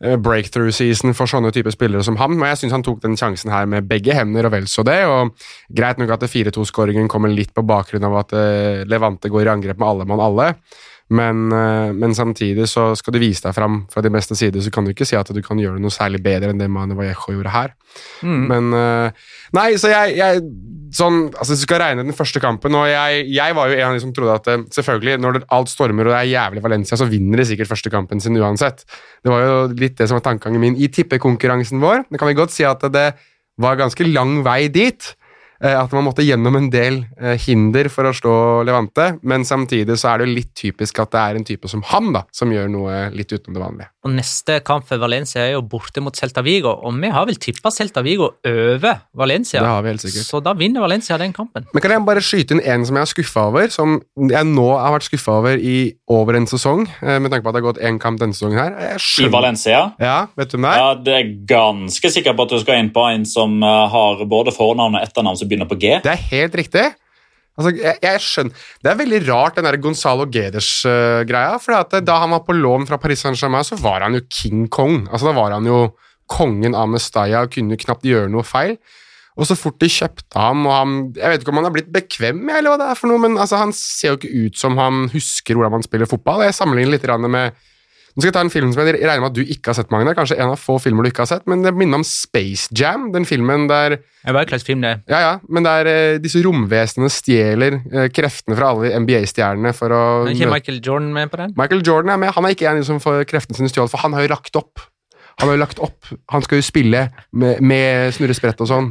breakthrough season for sånne type spillere som ham, og jeg syns han tok den sjansen her med begge hender og vel så det, og greit nok at 4-2-skåringen kommer litt på bakgrunn av at eh, Levante går i angrep med alle mann alle, men, eh, men samtidig så skal du vise deg fram fra de beste sider, så kan du ikke si at du kan gjøre noe særlig bedre enn det Manu Vallejo gjorde her. Men eh, Nei, så jeg, jeg sånn, altså Du skal regne den første kampen, og jeg, jeg var jo en av de som trodde at eh, selvfølgelig, når det, alt stormer og det er jævlig Valencia, så vinner de sikkert første kampen sin uansett. Det var jo litt det som var tankegangen min i tippekonkurransen vår. Det kan vi godt si at det var ganske lang vei dit. Eh, at man måtte gjennom en del eh, hinder for å slå Levante, men samtidig så er det jo litt typisk at det er en type som han da, som gjør noe litt utenom det vanlige. Og Neste kamp for Valencia er jo borte mot Celta Vigo, og vi har vel tippa Celta Vigo over Valencia. Det har vi helt sikkert. Så da vinner Valencia den kampen. Men kan jeg bare skyte inn en som jeg er skuffa over, som jeg nå har vært skuffa over i over en sesong, eh, med tanke på at det har gått én kamp denne sesongen her. I Valencia? Ja, vet du hvem det er? Ja, det er ganske sikker på at du skal inn på en som eh, har både fornavn og etternavn som begynner på G. Det er helt riktig. Altså, jeg, jeg skjønner. Det er veldig rart, den der Gonzalo Geders-greia. for eh, Da han var på lån fra Paris Saint-Germain, så var han jo King Kong. Altså, Da var han jo kongen av Mestaya og kunne knapt gjøre noe feil. Og så fort de kjøpte ham og han, Jeg vet ikke om han har blitt bekvem eller hva det er for noe, men altså, han ser jo ikke ut som han husker hvordan man spiller fotball. Jeg sammenligner litt med nå skal jeg ta en film som jeg regner med at du ikke har sett, Magne. Kanskje en av få filmer du ikke har sett, men det minner om Space Jam. Den filmen der Jeg vet en slags film det er. ja, ja, men der eh, disse romvesenene stjeler eh, kreftene fra alle NBA-stjernene for å Er ikke Michael Jordan med på den? Michael Jordan er med. Han er ikke en som får kreftene sine stjålet, for han har jo lagt opp. Han har jo lagt opp. Han skal jo spille med, med snurresprett og sånn.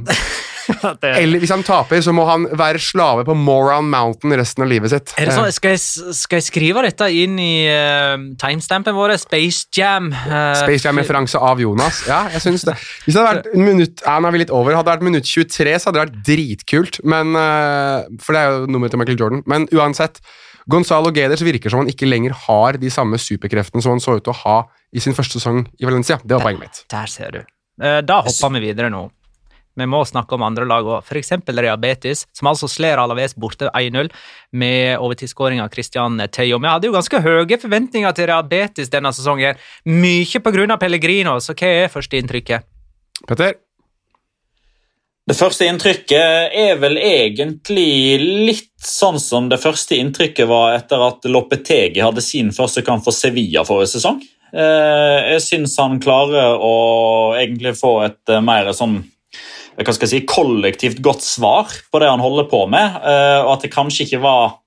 Det- Eller hvis han taper, så må han være slave på Moron Mountain resten av livet sitt. Er det sånn, skal, jeg, skal jeg skrive dette inn i uh, timestampen vår? Space Jam. Uh, Space Jam-referanse av Jonas. Ja, jeg synes det. Hvis det hadde vært minutt ja, nå er vi litt over. Hadde det vært minutt 23, så hadde det vært dritkult. Men, uh, for det er jo nummeret til Michael Jordan. Men uansett, Gonzalo Geders virker som han ikke lenger har de samme superkreftene som han så ut til å ha i sin første sesong i Valencia. Det var poenget mitt. Der ser du. Eh, da hopper vi videre nå. Vi må snakke om andre lag òg, f.eks. Real Betis, som altså slår Alaves borte 1-0 med overtidsskåring av Christian Theo. Vi hadde jo ganske høye forventninger til Real Betis denne sesongen, mye pga. Pellegrino, så hva er førsteinntrykket? Petter? Det første inntrykket er vel egentlig litt sånn som det første inntrykket var etter at Lopetegi hadde sin første kamp for Sevilla forrige sesong. Eh, Jeg syns han klarer å egentlig få et eh, mer sånn hva skal jeg si, kollektivt godt svar på det han holder på med, eh, og at det kanskje ikke var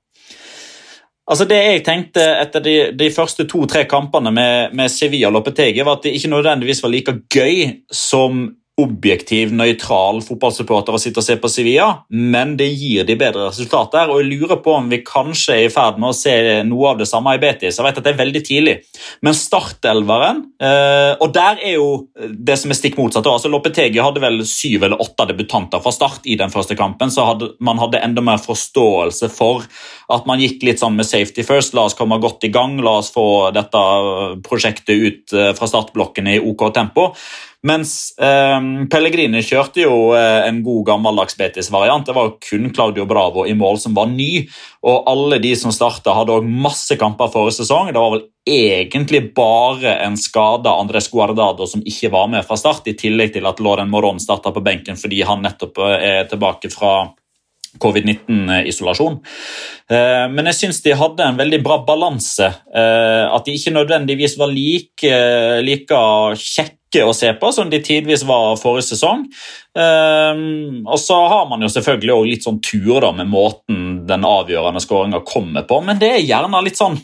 Altså Det jeg tenkte etter de, de første to-tre kampene med, med Sevilla Lopetegi, var at det ikke nødvendigvis var like gøy som objektiv, nøytral fotballsupporter å sitte og se på Sevilla, men det gir de bedre resultater. og Jeg lurer på om vi kanskje er i ferd med å se noe av det samme i Betis. Jeg vet at det er veldig tidlig, men startelveren eh, Og der er jo det som er stikk motsatt. altså Lopetegi hadde vel syv eller åtte debutanter fra start i den første kampen, så hadde, man hadde enda mer forståelse for at man gikk litt sånn med safety first. La oss komme godt i gang, la oss få dette prosjektet ut eh, fra startblokkene i OK tempo. Mens eh, Pellegrini kjørte jo eh, en god gammeldags Betis-variant. Det var jo kun Claudio Bravo i mål som var ny. Og alle de som starta, hadde også masse kamper forrige sesong. Det var vel egentlig bare en skada Andres Guardado som ikke var med fra start, i tillegg til at Loren Moron starta på benken fordi han nettopp eh, er tilbake fra covid-19-isolasjon. Eh, Men jeg syns de hadde en veldig bra balanse. At de ikke nødvendigvis var like, like kjekke å se på som de tidvis var forrige sesong. Eh, Og så har man jo selvfølgelig også litt sånn tur da med måten den avgjørende skåringa kommer på, men det er gjerne litt sånn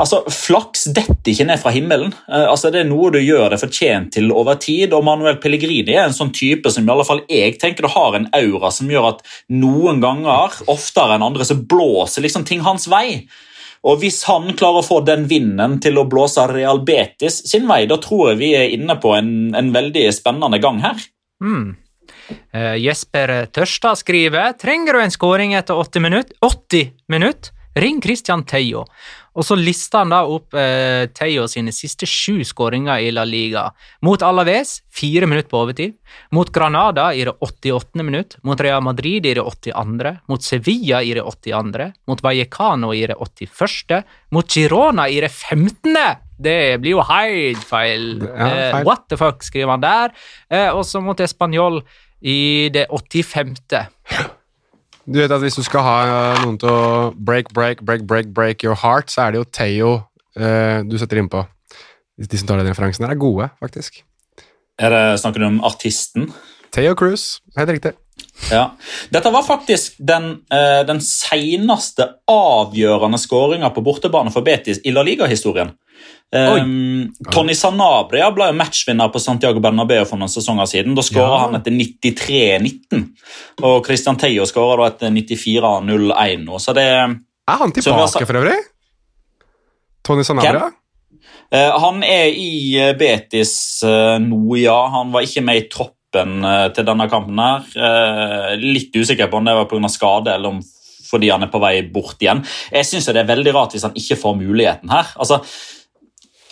Altså, Flaks detter ikke ned fra himmelen. Eh, altså, Det er noe du gjør deg fortjent til over tid. og Manuel Pellegrini er en sånn type som i alle fall jeg tenker du har en aura som gjør at noen ganger, oftere enn andre, så blåser liksom ting hans vei. Og Hvis han klarer å få den vinden til å blåse Real Betis sin vei, da tror jeg vi er inne på en, en veldig spennende gang her. Mm. Uh, Jesper Tørstad skriver Trenger du en skåring etter 80 minutt? 80 minutt? Ring Christian Theo. Og så lista han da opp eh, Theo sine siste sju skåringer i La Liga. Mot Alaves fire minutter på overtid. Mot Granada i det 88. minutt. Mot Real Madrid i det 82. Mot Sevilla i det 82. Mot Vallecano i det 81. Mot Girona i det 15. Det blir jo helt feil. Ja, Eh, what the fuck, skriver han der. Eh, og så mot Español i det 85. Du vet at Hvis du skal ha eh, noen til å break, break, break, break, break your heart, så er det jo Theo eh, du setter innpå. De som tar den referansen er gode, faktisk. Er det, snakker du om artisten? Theo Cruise, helt riktig. Ja. Dette var faktisk den, eh, den seneste avgjørende skåringa på bortebane for Betis i La Liga-historien. Um, Tony Sanabria ble jo matchvinner på Santiago Bernabeu for noen sesonger siden. Da skåra Ja. han etter 93-19. Og Christian Theo skåra etter 94-01 nå, så det Er han tilbake, så, for øvrig? Tony Sanabria? Uh, Han er i eh, Betis uh, nå, ja. Han var ikke med i troppen uh, til denne kampen. her. Litt usikker på om det var pga. skade eller om fordi han er på vei bort igjen. Jeg synes det er veldig rart hvis han ikke får muligheten her. Altså,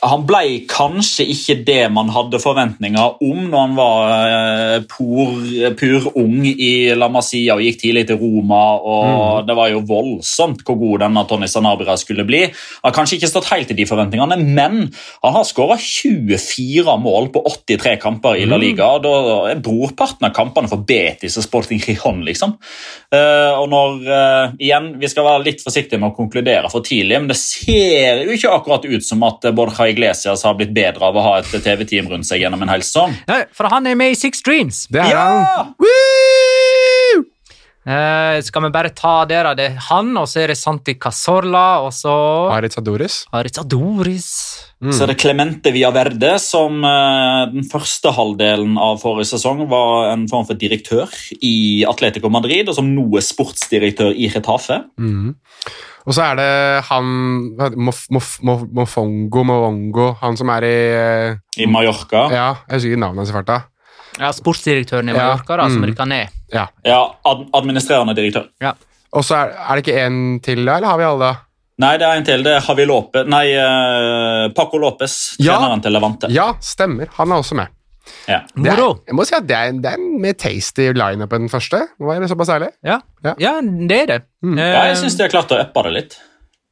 han ble kanskje ikke det man hadde forventninger om når han var eh, pur, pur ung i La Masia og gikk tidlig til Roma. og Det var jo voldsomt hvor god denne Tony Sanabria skulle bli. Han har kanskje ikke stått helt i de forventningene, men han har skåra 24 mål på 83 kamper i La Liga. og Da er brorparten av kampene for Betis og Sporting Gijon, liksom. Eh, og når, eh, igjen, Vi skal være litt forsiktige med å konkludere for tidlig, men det ser jo ikke akkurat ut som at eh, Borja Iglesias har blitt bedre av å ha et TV-team rundt seg gjennom en hel sesong. Nei, for han er med i Six Dreams. Det er Ja! han. Woo! Eh, skal vi bare ta det, da? Det er han, og så er det Santi Casorla, og så Aritz Adoris. Aritz Adoris. Så er det Clemente Villaverde, som eh, den første halvdelen av forrige sesong var en form for direktør i Atletico Madrid, og som nå er sportsdirektør i Retafe. Mm. Og så er det han Mofongo? Mof, Mof, Mof, Mofongo han som er i eh, I Mallorca. Ja, jeg husker ikke navnet hans i farta. Ja, sportsdirektøren i Ja, Mallorca, da, som mm. rykka ned. Ja. Ja, ad administrerende direktør. Og så er, er det ikke en til, da, eller har vi alle? Nei, det er en til. Det er Javi Lope. Nei, uh, Paco Lopez, Ja. treneren til Levante. Ja, stemmer. Han er også med. Ja. Det er, jeg må si at det er, det er en mer tasty lineup enn den første. Må være såpass ærlig. Ja. Ja. ja, det er det. Mm. Ja, jeg syns de har klart å uppe det litt.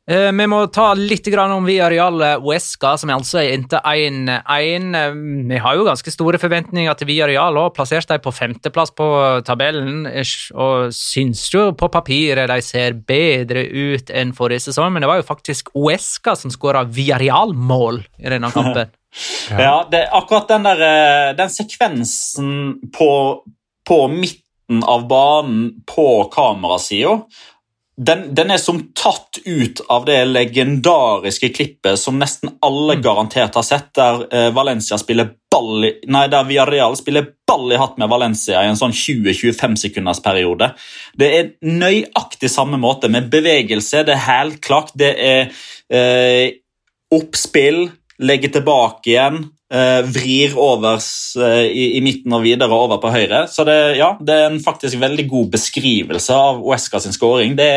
Eh, vi må ta litt om Villarreal Uesca, som altså inntil 1-1. Eh, Vi har jo ganske store forventninger til Villarreal og Plassert dem på femteplass på tabellen. eh, Og syns jo på papiret de ser bedre ut enn forrige sesong, men det var jo faktisk Uesca som skåra Villarreal-mål i denne kampen. Ja, det, akkurat den der eh, Den sekvensen på, på midten av banen på kamerasida den, den er som tatt ut av det legendariske klippet som nesten alle garantert har sett, der eh, Valencia spiller ball i, Nei, der Villarreal spiller ball i hatt med Valencia i en sånn 20-25 sekunders periode. Det er nøyaktig samme måte, med bevegelse. Det er hælklakt, det er eh, oppspill, legge tilbake igjen, vrir over eh, i, i midten og videre over på høyre. Så det, ja, det er en faktisk veldig god beskrivelse av Uesca sin skåring. Det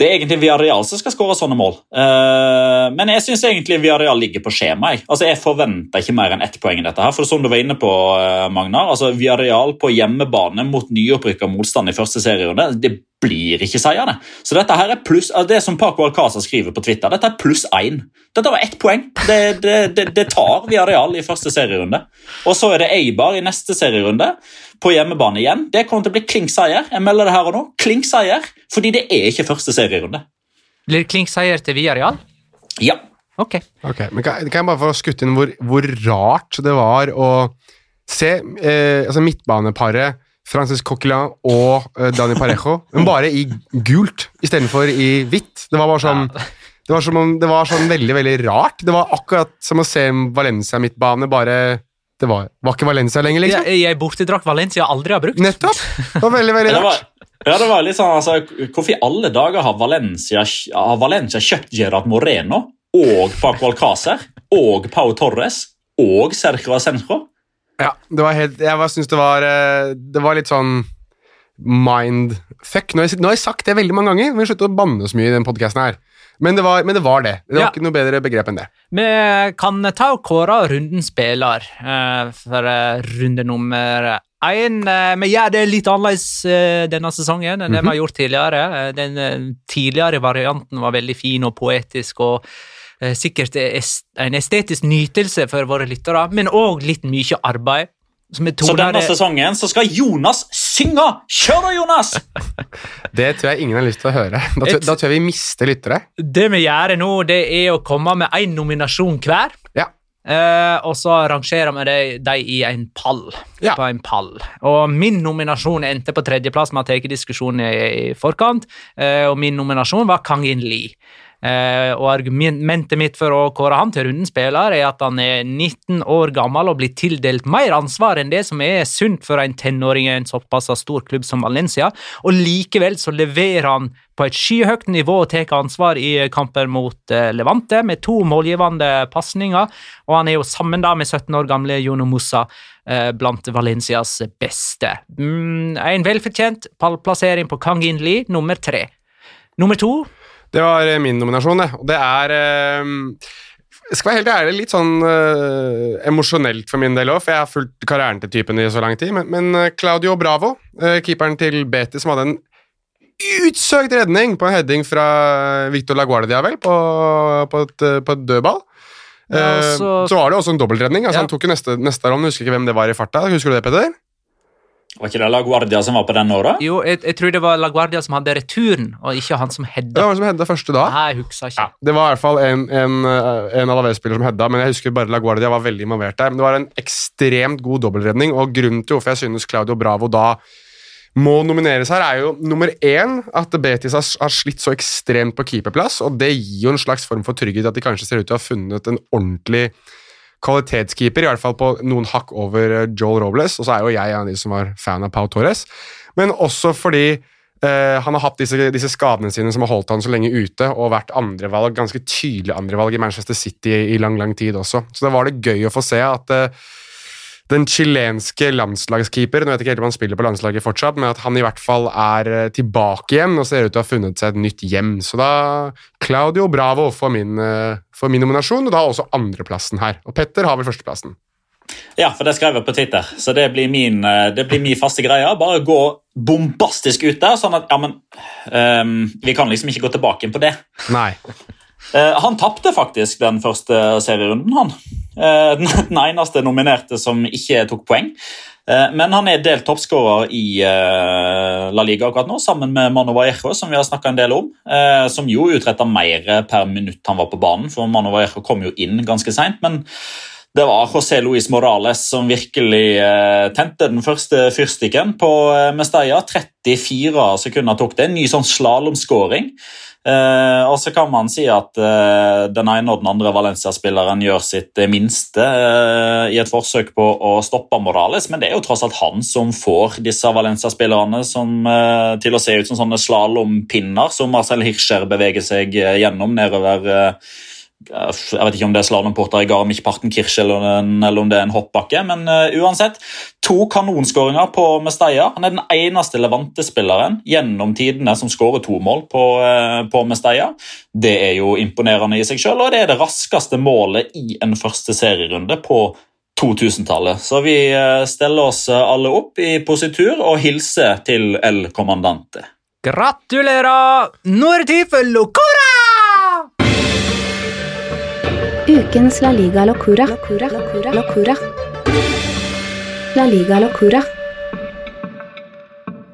det er egentlig Villarreal som skal skåre sånne mål. Eh, men jeg syns egentlig Villarreal ligger på skjema. Jeg, altså, jeg forventer ikke mer enn ett poeng i dette. her, for Som du var inne på, eh, Magnar, altså Villarreal på hjemmebane mot nyopprykka motstand i første serierunde, det blir ikke seierne. Så dette her er pluss, det som Paco Alcázar skriver på Twitter, dette er pluss én. Dette var ett poeng. Det, det, det, det tar Viareal i første serierunde. Og så er det Eibar i neste serierunde, på hjemmebane igjen. Det kommer til å bli klink seier. Jeg melder det her og nå. Klink seier, fordi det er ikke første serierunde. Blir det klink seier til Viareal? Ja. Ok. Ok, men kan, kan jeg bare få skutt inn hvor, hvor rart det var å se eh, altså midtbaneparet Francis Coquelin og uh, Dani Parejo, men bare i gult istedenfor i hvitt. Det var bare sånn det var, som om, det var sånn veldig veldig rart. Det var akkurat som å se Valencia-midtbane, bare Det var, var ikke Valencia lenger, liksom. Jeg, jeg bortedrakt Valencia aldri har brukt. Nettopp! Det var veldig, veldig rart. ja, det var litt sånn, altså, Hvorfor i alle dager har Valencia, har Valencia kjøpt Gerard Moreno og Paco Alcácer og Pau Torres og Sergio Asenjo? Ja, det var helt Jeg syns det var eh, Det var litt sånn mindfuck. Nå, har jeg- nå har jeg sagt det veldig mange ganger. Vi slutt å banne så mye i den podkasten her. Men det, var, men det var det. Det var Ja. ikke noe bedre begrep enn det. Vi kan ta og kåre rundens spiller eh, for eh, runde nummer én. Eh, Vi gjør det litt annerledes denne sesongen enn det vi har gjort tidligere. Den tidligere varianten var veldig fin og poetisk og sikkert est- en estetisk nytelse for våre lyttere, men òg litt mye arbeid. Så denne sesongen så skal Jonas synge! Kjør da, Jonas! Det tror jeg ingen har lyst til å høre. Da, tror- Et- da tror jeg vi mister lyttere. Det vi gjør nå, det er å komme med én nominasjon hver. Ja. Eh, og så rangerer vi dem de i en pall. Ja. På en pall. Og min nominasjon endte på tredjeplass. Vi har tatt diskusjonen i, i forkant. Eh, og min nominasjon var Kang In Lee. Eh, og Argumentet mitt for å kåre han til rundens spiller er at han er 19 år gammel og blir tildelt mer ansvar enn det som er sunt for en tenåring i en såpass stor klubb som Valencia, og likevel så leverer han på et skyhøyt nivå og tar ansvar i kamper mot eh, Levante med to målgivende pasninger, og han er jo sammen da med 17 år gamle Jono Mossa eh, blant Valencias beste. Mm, en velfortjent pallplassering på Kangin Lee, nummer tre. Nummer to Det var eh, min nominasjon, det. Og det er eh, Jeg skal være helt ærlig, litt sånn uh, emosjonelt for min del òg, for jeg har fulgt karrieren til typen i så lang tid. Men, men Claudio Bravo, uh, keeperen til Betis, som hadde en utsøkt redning på en heading fra Victor Laguardia, vel, på, på, et, på et dødball. Ja, så... så- så var det også en dobbeltredning. Altså, Ja. Han tok jo neste, neste rom, husker ikke hvem det var i farta. Husker du det, Petter? Var ikke det La Guardia som var på den nå, da? Jo, jeg, jeg tror det var LaGuardia som hadde returen, og ikke han som hedda. Det var han som hedda første da. Nei, jeg husker ikke. Ja, det var i hvert fall en, en, eh, en Alaves-spiller som hedda, men jeg husker bare LaGuardia var veldig involvert der. Men det var en ekstremt god dobbeltredning, og grunnen til hvorfor jeg synes Claudio Bravo da må nomineres her, er jo nummer én at Betis har, har slitt så ekstremt på keeperplass, og det gir jo en slags form for trygghet at de kanskje ser ut til å ha funnet en ordentlig kvalitetskeeper, i hvert fall på noen hakk over eh, Joel Robles, og så er jo jeg en av de som var fan av Pau Torres, men også fordi eh, han har hatt disse, disse skadene sine som har holdt han så lenge ute, og vært andrevalg, ganske tydelig andrevalg i Manchester City i, i lang, lang tid også. Så da var det gøy å få se at eh, den chilenske landslagskeeper Nå vet jeg ikke helt om han spiller på landslaget fortsatt, men at han i hvert fall er eh, tilbake igjen og ser ut til å ha funnet seg et nytt hjem. Så da Claudio Bravo for min, for min nominasjon, og da også andreplassen her. Og Petter har vel førsteplassen. Ja, for det skrev jeg på Twitter, så det blir min, eh, det blir min faste greie. Bare gå bombastisk ut der, sånn at ja, men um, Vi kan liksom ikke gå tilbake på det. Nei. Eh, han tapte faktisk den første serierunden, han. Eh, den, eneste nominerte som ikke tok poeng. Eh, men han er delt toppskårer i La Liga akkurat nå, sammen med Mano Vallejo, som vi har snakka en del om. som jo utretta mer per minutt han var på banen, for Mano Vallejo kom jo inn ganske seint. Men det var José Luis Morales som virkelig tente den første fyrstikken på Mestalla. 34 sekunder tok det. En ny sånn slalåmskåring. Eh, og så kan man si at eh, den ene og den andre Valencia-spilleren gjør sitt eh, minste i et forsøk på å stoppe Morales, men det er jo tross alt han som får disse Valencia-spillerne til å se ut som sånne slalåmpinner som Marcel Hirscher beveger seg gjennom nedover jeg vet ikke om det er slalåmporter i Garmisch-Partenkirch eller, eller om det er en hoppbakke, men uh, uansett. To kanonskåringer på Mesteia. Han er den eneste Levante-spilleren gjennom tidene som skårer to mål på, uh, på Mesteia. Det er jo imponerende i seg sjøl, og det er det raskeste målet i en første serierunde på 2000-tallet. Så vi uh, steller oss alle opp i positur og hilser til El Commandante. Gratulerer! Nå er det tid for Locora! Ukens La Liga Locura. Locura. Locura. Locura. La Liga Locura.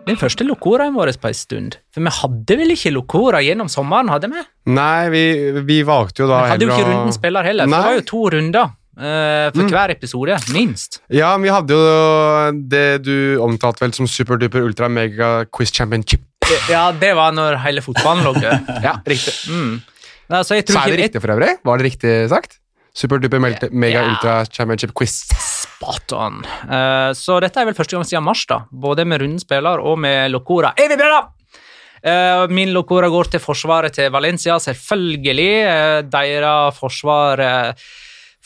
Den første Locoraen vår på en stund. For vi hadde vel ikke Locora gjennom sommeren? hadde Vi Nei, vi, vi valgte jo da Vi hadde jo ikke runden spiller heller, for Nei. det var jo to runder eh, for Mm. hver episode, minst. Ja, men vi hadde jo det du omtalte vel som superduper ultra mega quiz championship. Ja, det var når hele fotballen lå. Ja, riktig. Mm. Nei, så jeg tror Så er det riktig for øvrig? Var det riktig sagt? Superduper mega yeah. ultra championship quiz. Spot on. Uh, så dette er vel første gang siden mars, da. Både med runden spiller og med Locora. Vi bra? Eh, min Locora går til forsvaret til Valencia, selvfølgelig. Uh, Deres forsvar uh,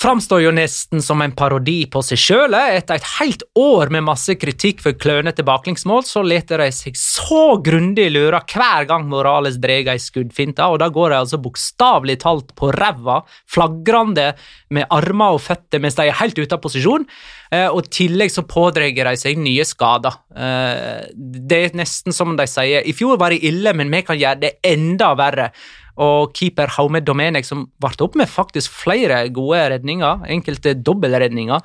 framstår jo nesten som en parodi på seg sjøl. Etter et helt år med masse kritikk for klønete baklengsmål, så leter de seg så grundig lure hver gang Morales drar ei skuddfinte, og da går de altså bokstavelig talt på ræva, flagrende med armer og føtter mens de er helt ute av posisjon. Eh, og i tillegg så pådrar de seg nye skader. Eh, det er nesten som de sier I fjor var det ille, men vi kan gjøre det enda verre. Og keeper Haume Domenek, som varte opp med faktisk flere gode redninger, enkelte dobbeltredninger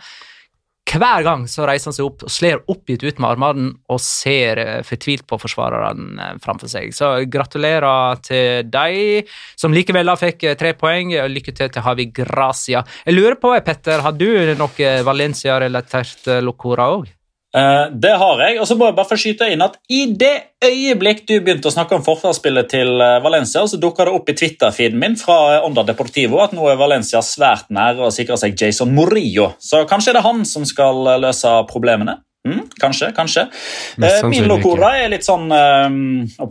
Hver gang så reiser han seg opp og slår oppgitt ut med armene og ser eh, fortvilt på forsvarerne eh, framfor seg. Så gratulerer til deg, som likevel da fikk eh, tre poeng. og Lykke til til Havi Gracia. Jeg lurer på, Petter, har du noe Valencia-relatert locora òg? Eh, det har jeg. Og så må jeg bare få skyte inn at i det øyeblikk du begynte å snakke om forsvarsspillet til eh, Valencia, så dukka det opp i Twitter-feeden min fra Onda Deportivo at nå er Valencia svært nære å sikre seg Jason Morillo. Så kanskje er det han som skal eh, løse problemene. Mm, kanskje, kanskje. Eh, Milokora er litt sånn eh,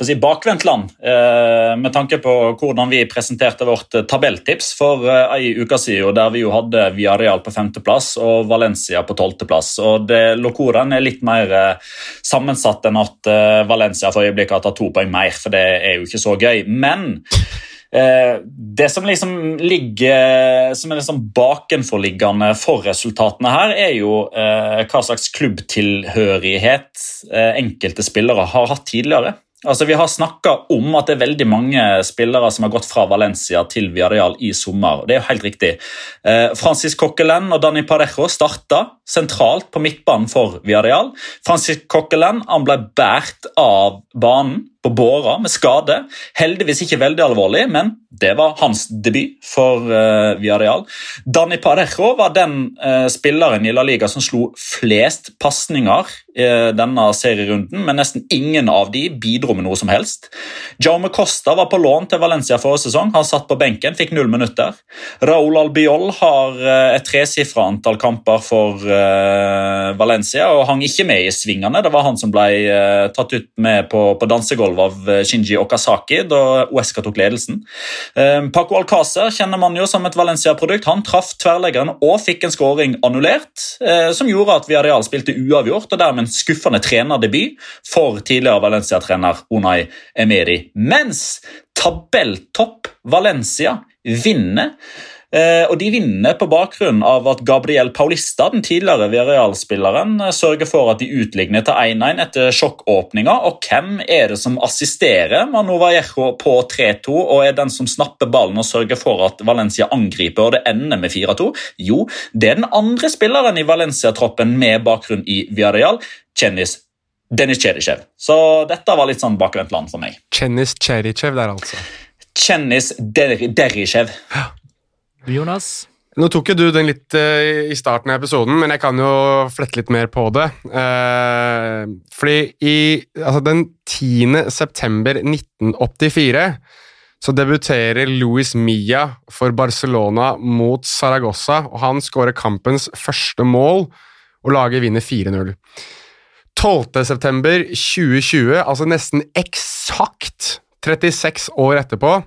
si, bakvendt land, eh, med tanke på hvordan vi presenterte vårt eh, tabelltips for eh, ei uke siden, der vi jo hadde Villarreal på femteplass og Valencia på tolvteplass. Locoraen er litt mer eh, sammensatt enn at eh, Valencia for øyeblikket har tatt to poeng mer, for det er jo ikke så gøy. Men det som liksom ligger som er liksom bakenforliggende for resultatene her, er jo eh, hva slags klubbtilhørighet eh, enkelte spillere har hatt tidligere. Altså, Vi har snakka om at det er veldig mange spillere som har gått fra Valencia til Villarreal i sommer. Det er jo helt riktig. Eh, Francis Coquelin og Dani Parejo starta sentralt på midtbanen for Villarreal. Francis Coquelin ble båret av banen på båra med skade. Heldigvis ikke veldig alvorlig, men det var hans debut for uh, Villarreal. Dani Parejo var den uh, spilleren i La Liga som slo flest pasninger i denne serierunden, men nesten ingen av de bidro med noe som helst. Jaume Costa var på lån til Valencia forrige sesong. Han satt på benken, fikk null minutter. Raúl Albiol har uh, et tresifra antall kamper for Valencia og hang ikke med i svingene. Det var han som ble tatt ut med på, på dansegulvet av Shinji Okazaki da Uesca tok ledelsen. Paco Alcázar kjenner man jo som et Valencia-produkt. Han traff tverrleggeren og fikk en skåring annullert, som gjorde at Villarreal spilte uavgjort og dermed en skuffende trenerdebut for tidligere Valencia-trener Unai Emeri. Mens tabelltopp Valencia vinner Eh, og De vinner på bakgrunn av at Gabriel Paulista, den tidligere Villarreal-spilleren, sørger for at de utligner til 1-1 etter sjokkåpninga. Og hvem er det som assisterer Manu Vallejo på 3-2 og er den som snapper ballen og sørger for at Valencia angriper og det ender med 4-2? Jo, det er den andre spilleren i Valencia-troppen med bakgrunn i Villarreal, kjendis Dennis Cherichev. Så dette var litt sånn bakvendt land for meg. Kjendis Cherichev der, altså. Chenis Der Derichev. Jonas? Nå tok jo du den litt uh, i starten av episoden, men jeg kan jo flette litt mer på det. Uh, fordi i altså den 10. september 1984 så debuterer Luis Milla for Barcelona mot Saragossa, og han skårer kampens første mål, og laget vinner 4-0. 12. september 2020, altså nesten eksakt 36 år etterpå,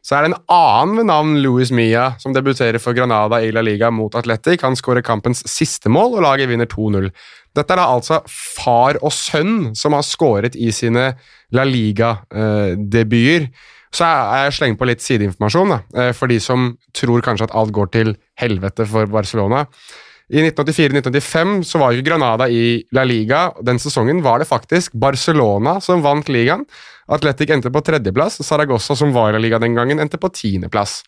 så er det en annen ved navn Luis Mia som debuterer for Granada i La Liga mot Atletic. Han skårer kampens siste mål, og laget vinner 2-0. Dette er da altså far og sønn som har skåret i sine La Liga-debuter. Så er jeg slengt på litt sideinformasjon da, for de som tror kanskje at alt går til helvete for Barcelona. I 1984-1985 så var jo Granada i La Liga. Den sesongen var det faktisk Barcelona som vant ligaen. Atletic endte på tredjeplass, Saragossa, som var i La Liga den gangen, endte på tiendeplass.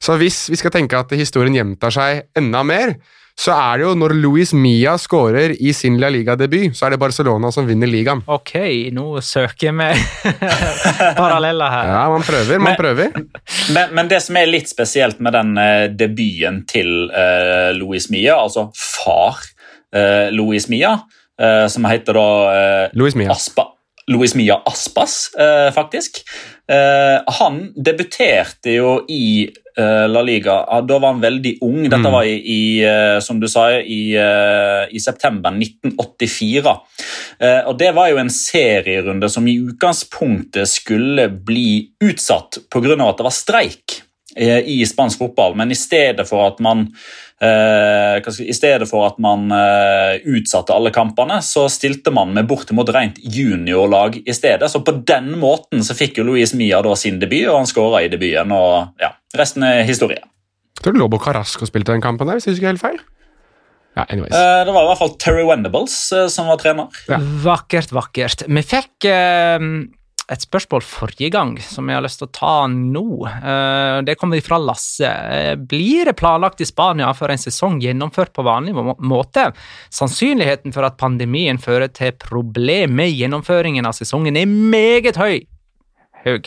Så hvis vi skal tenke at historien gjentar seg enda mer, så er det jo når Luis Mia skårer i sin La Liga-debut, så er det Barcelona som vinner ligaen. Ok, nå søker vi paralleller her. Ja, man prøver, man Men- prøver. Men, men det som er litt spesielt med den uh, debuten til uh, Louis Mia, altså far uh, Louis Mia, som heter da Luis Mia. Aspa, Louis Mia Aspas, eh, faktisk. Eh, han debuterte jo i eh, La Liga. Da var han veldig ung. Dette Mm. var i, i som du sa, i, i september 1984. Eh, og Det var jo en serierunde som i utgangspunktet skulle bli utsatt pga. at det var streik i spansk fotball, men i stedet for at man eh, for at man eh, utsatte alle kampene, så stilte man med bortimot rent juniorlag i stedet. Så på den måten så fikk jo Luis Mia da sin debut, og han skåra i debuten. og ja, Resten er historie. Jeg tror Lobo Carasco spilte den kampen der, hvis jeg er helt feil. Ja, anyways. Eh, det var i hvert fall Terry Wendables eh, som var trener. Ja. Vakkert, vakkert. Vi fikk eh, et spørsmål forrige gang som jeg har lyst til å ta nå. Eh, det kommer fra Lasse. Eh, blir det planlagt i Spania for en sesong gjennomført på vanlig måte? Sannsynligheten for at pandemien fører til problem med gjennomføringen av sesongen er meget høy. Høy,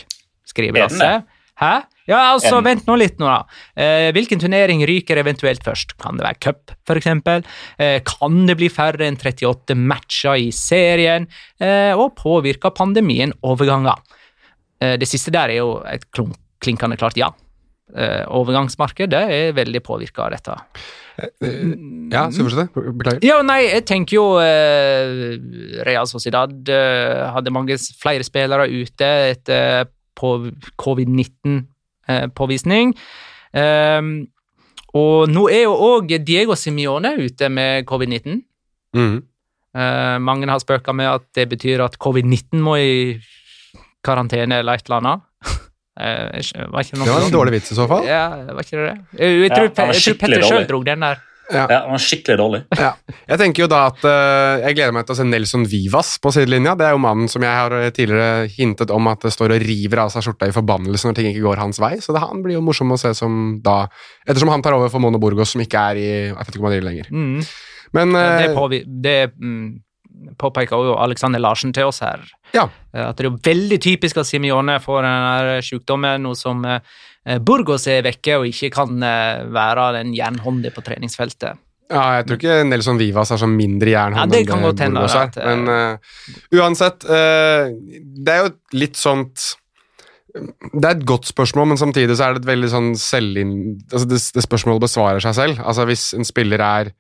skriver Er Lasse. Hæ? Ja, altså, En- vent nå litt nå, da. Eh, hvilken turnering ryker eventuelt først? Kan det være cup, eksempel? Eh, kan det bli færre enn 38 matcher i serien? Eh, og påvirker pandemien overganger? Eh, det siste der er jo et klunk- klinkende klart ja. Eh, overgangsmarkedet er veldig påvirka av dette. Ja, skal vi fortsette? Beklager. Ja, nei, jeg tenker jo eh, Real Sociedad eh, hadde mange flere spillere ute etter på covid-19-påvisning. Ehm, og nå er jo òg Diego Simione ute med covid-19. Mm. Eh, mange har spøka med at det betyr at covid-19 må i karantene eller et eller annet. Eh, var ikke noe Det var en dårlig vits i så fall. Ja, var ikke det det? Jeg, jeg, Ja, tror, var jeg tror Petter sjøl dro den der. Ja, han var skikkelig dårlig. Ja. Jeg tenker jo da at uh, jeg gleder meg til å se Nelson Vivas på sidelinja. Det er jo mannen som jeg har eh, tidligere hintet om at det står og river av seg skjorta i forbannelse når ting ikke går hans vei. Så det, han blir jo morsom å se som da Ettersom han tar over for Mono Burgos, som ikke er i Atletico Madrid lenger. Mm. Men Ja, det eh, påvi det mm, påpeker jo Alexander Larsen til oss her. Ja. At det er jo veldig typisk at Simione får den her sykdommen, nå som eh, Burgos er vekke og ikke kan eh, være den jernhånde på treningsfeltet. Ja, jeg tror ikke Nelson Vivas er så mindre jernhånd Ja, det enn hende, Burgos er. eh, Men uh, uansett uh, Det er jo litt sånt Det er et godt spørsmål, men samtidig så er det et veldig sånn selvinn... Altså det, det spørsmålet besvarer seg selv. Altså Hvis en spiller er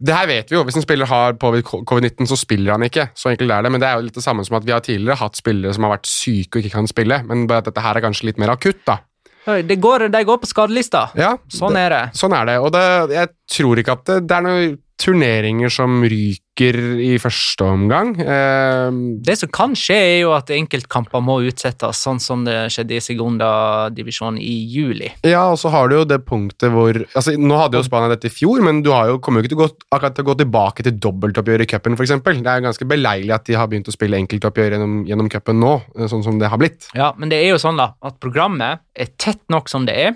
det her vet vi jo. Hvis en spiller har påvirket covid-19, så spiller han ikke. Så enkelt er det. Men det er jo litt det samme som at vi har tidligere hatt spillere som har vært syke og ikke kan spille. Men bare at dette her er kanskje litt mer akutt, da. Det går, de går på skadelista. Ja, Sånn er det. Sånn er det. Og det, jeg tror ikke at det, det er noen turneringer som ryker i første omgang. Eh, Det som kan skje, er jo at enkeltkamper må utsettes, sånn som det skjedde i Segunda-divisjonen i juli. ja, og så har du jo det punktet hvor altså Nå hadde jo Spania dette i fjor, men du har jo, kommer jo ikke til å gå, akkurat til å gå tilbake til dobbeltoppgjør i cupen, f.eks. Det er ganske beleilig at de har begynt å spille enkeltoppgjør gjennom, gjennom cupen nå, eh, sånn som det har blitt. Ja, men det er jo sånn da, at programmet er tett nok som det er,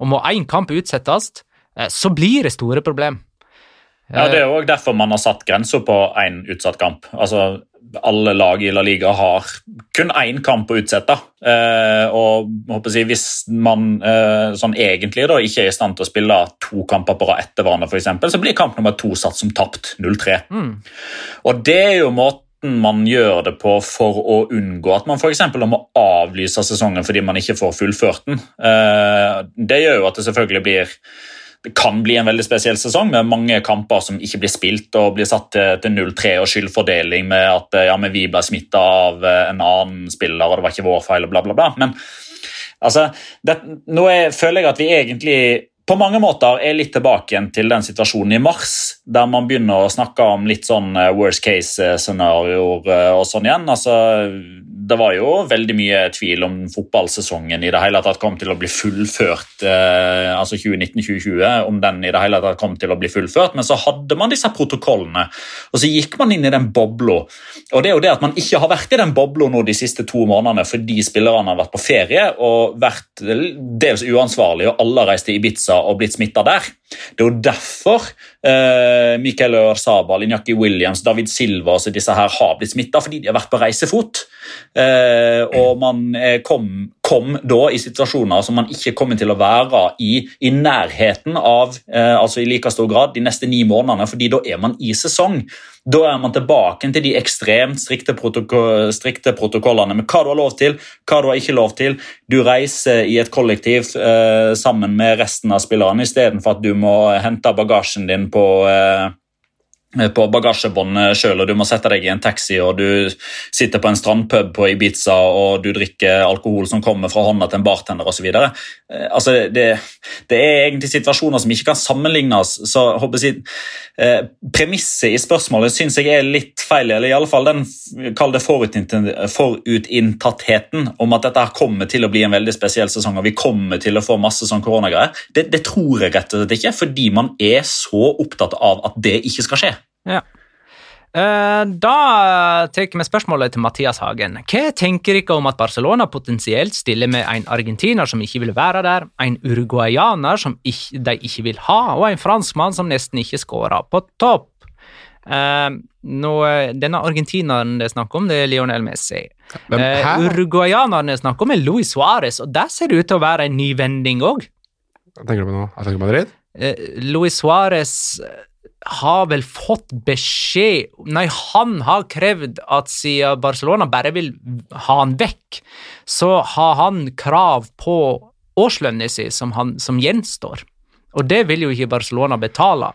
og må én kamp utsettes, eh, så blir det store problem. Ja, Det er jo derfor man har satt grensa på én utsatt kamp. Altså, Alle lag i La Liga har kun én kamp å utsette. Eh, og jeg, Hvis man eh, sånn egentlig da, ikke er i stand til å spille to kamper på rad etter hverandre, eksempel, så blir kamp nummer to satt som tapt 0-3. Mm. Og det er jo måten man gjør det på for å unngå at man eksempel må avlyse sesongen fordi man ikke får fullført den. Eh, Det gjør jo at det selvfølgelig blir det kan bli en veldig spesiell sesong med mange kamper som ikke blir spilt og blir satt til, til 0-3 og skyldfordeling med at eh, ja, men vi ble smitta av eh, en annen spiller og det var ikke vår feil og bla, bla, bla. Men altså, det, nå er, føler jeg at vi egentlig på mange måter er litt tilbake igjen til den situasjonen i mars, der man begynner å snakke om litt sånn eh, worst case-scenarioer og sånn igjen. Altså, det var jo veldig mye tvil om fotballsesongen i det hele tatt kom til å bli fullført, eh, altså 2019-2020, om den i det hele tatt kom til å bli fullført, men så hadde man disse protokollene, og så gikk man inn i den bobla. Og det er jo det at man ikke har vært i den bobla nå de siste to månedene fordi spillerne har vært på ferie og vært dels uansvarlige, og alle har reist til Ibiza og blitt smitta der. Det er jo derfor eh, Mikael Ørsabal, Inyaki Williams, David Silva og disse her har blitt smitta, fordi de har vært på reisefot. Eh, og man eh, kom, kom da i situasjoner som man ikke kommer til å være i i nærheten av, eh, altså i like stor grad, de neste ni månedene, fordi da er man i sesong. Da er man tilbake til de ekstremt strikte, protoko strikte protokollene med hva du har lov til, hva du har ikke lov til. Du reiser i et kollektiv eh, sammen med resten av spillerne istedenfor at du må hente bagasjen din på eh, på bagasjebåndet sjøl, og du må sette deg i en taxi og du sitter på en strandpub på Ibiza og du drikker alkohol som kommer fra hånda til en bartender osv. Eh, altså, det, det er egentlig situasjoner som ikke kan sammenlignes. så håper jeg, eh, Premisset i spørsmålet syns jeg er litt feil, eller i alle fall den forutinntattheten om at dette kommer til å bli en veldig spesiell sesong og vi kommer til å få masse sånn koronagreier. Det, det tror jeg rett og slett ikke, fordi man er så opptatt av at det ikke skal skje. Ja. Eh, Da tar vi spørsmålet til Mathias Hagen. Hva tenker dere om at Barcelona potensielt stiller med en argentiner som ikke vil være der, en uruguayaner som ikke, de ikke vil ha, og en franskmann som nesten ikke skårer på topp? Eh, nå, denne argentineren det er snakk om, det er Lionel Messi. Hæ? Uruguayaneren det er snakk om, er Luis Suárez, og der ser det ut til å være en ny vending òg. Hva tenker du på nå? Jeg tenker på Madrid? Luis Suárez har vel fått beskjed Nei, han har krevd at siden Barcelona bare vil ha han vekk, så har han krav på årslønna si som, som gjenstår. Og det vil jo ikke Barcelona betale.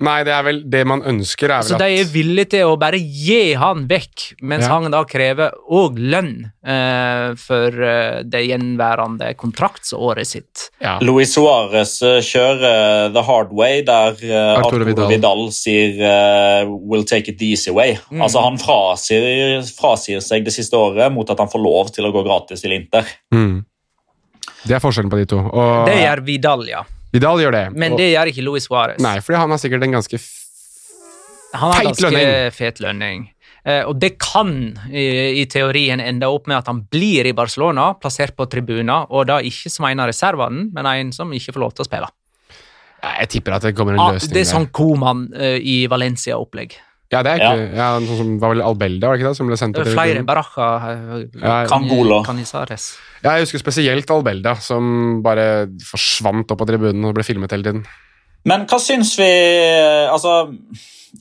Nei, det er vel det man ønsker, er vel Så de er villige til å bare gi han vekk, mens Ja. han da krever òg lønn eh, for eh, det gjenværende kontraktsåret sitt. ja. Luis Suárez eh, kjører the hard way, der eh, Arturo Arturo Vidal. Vidal, sier eh, 'will take it the easy way'. Mm. Altså Han frasier, frasier seg det siste året mot at han får lov til å gå gratis til Inter. Mm. Det er forskjellen på de to. Og Det gjør Vidal, ja. Vidal gjør det. Men det gjør ikke Luis Suárez. Nei, fordi han har sikkert en ganske Han har ganske lønning. fet lønning. Eh, og det kan i, i teorien ende opp med at han blir i Barcelona, plassert på tribuner, og da ikke som en av reservene, men en som ikke får lov til å spille. Jeg tipper at det kommer en Ah, løsning det er sånn Koman eh, i Valencia-opplegg. Ja, det er ikke ja. sånn som var vel Albelda, var det ikke det? Som ble sendt til er Flere? Baraja eh, Ja, Kangola. Canizares. Ja, jeg husker spesielt Albelda, som bare forsvant opp på tribunen og ble filmet hele tiden. Men hva syns vi Altså,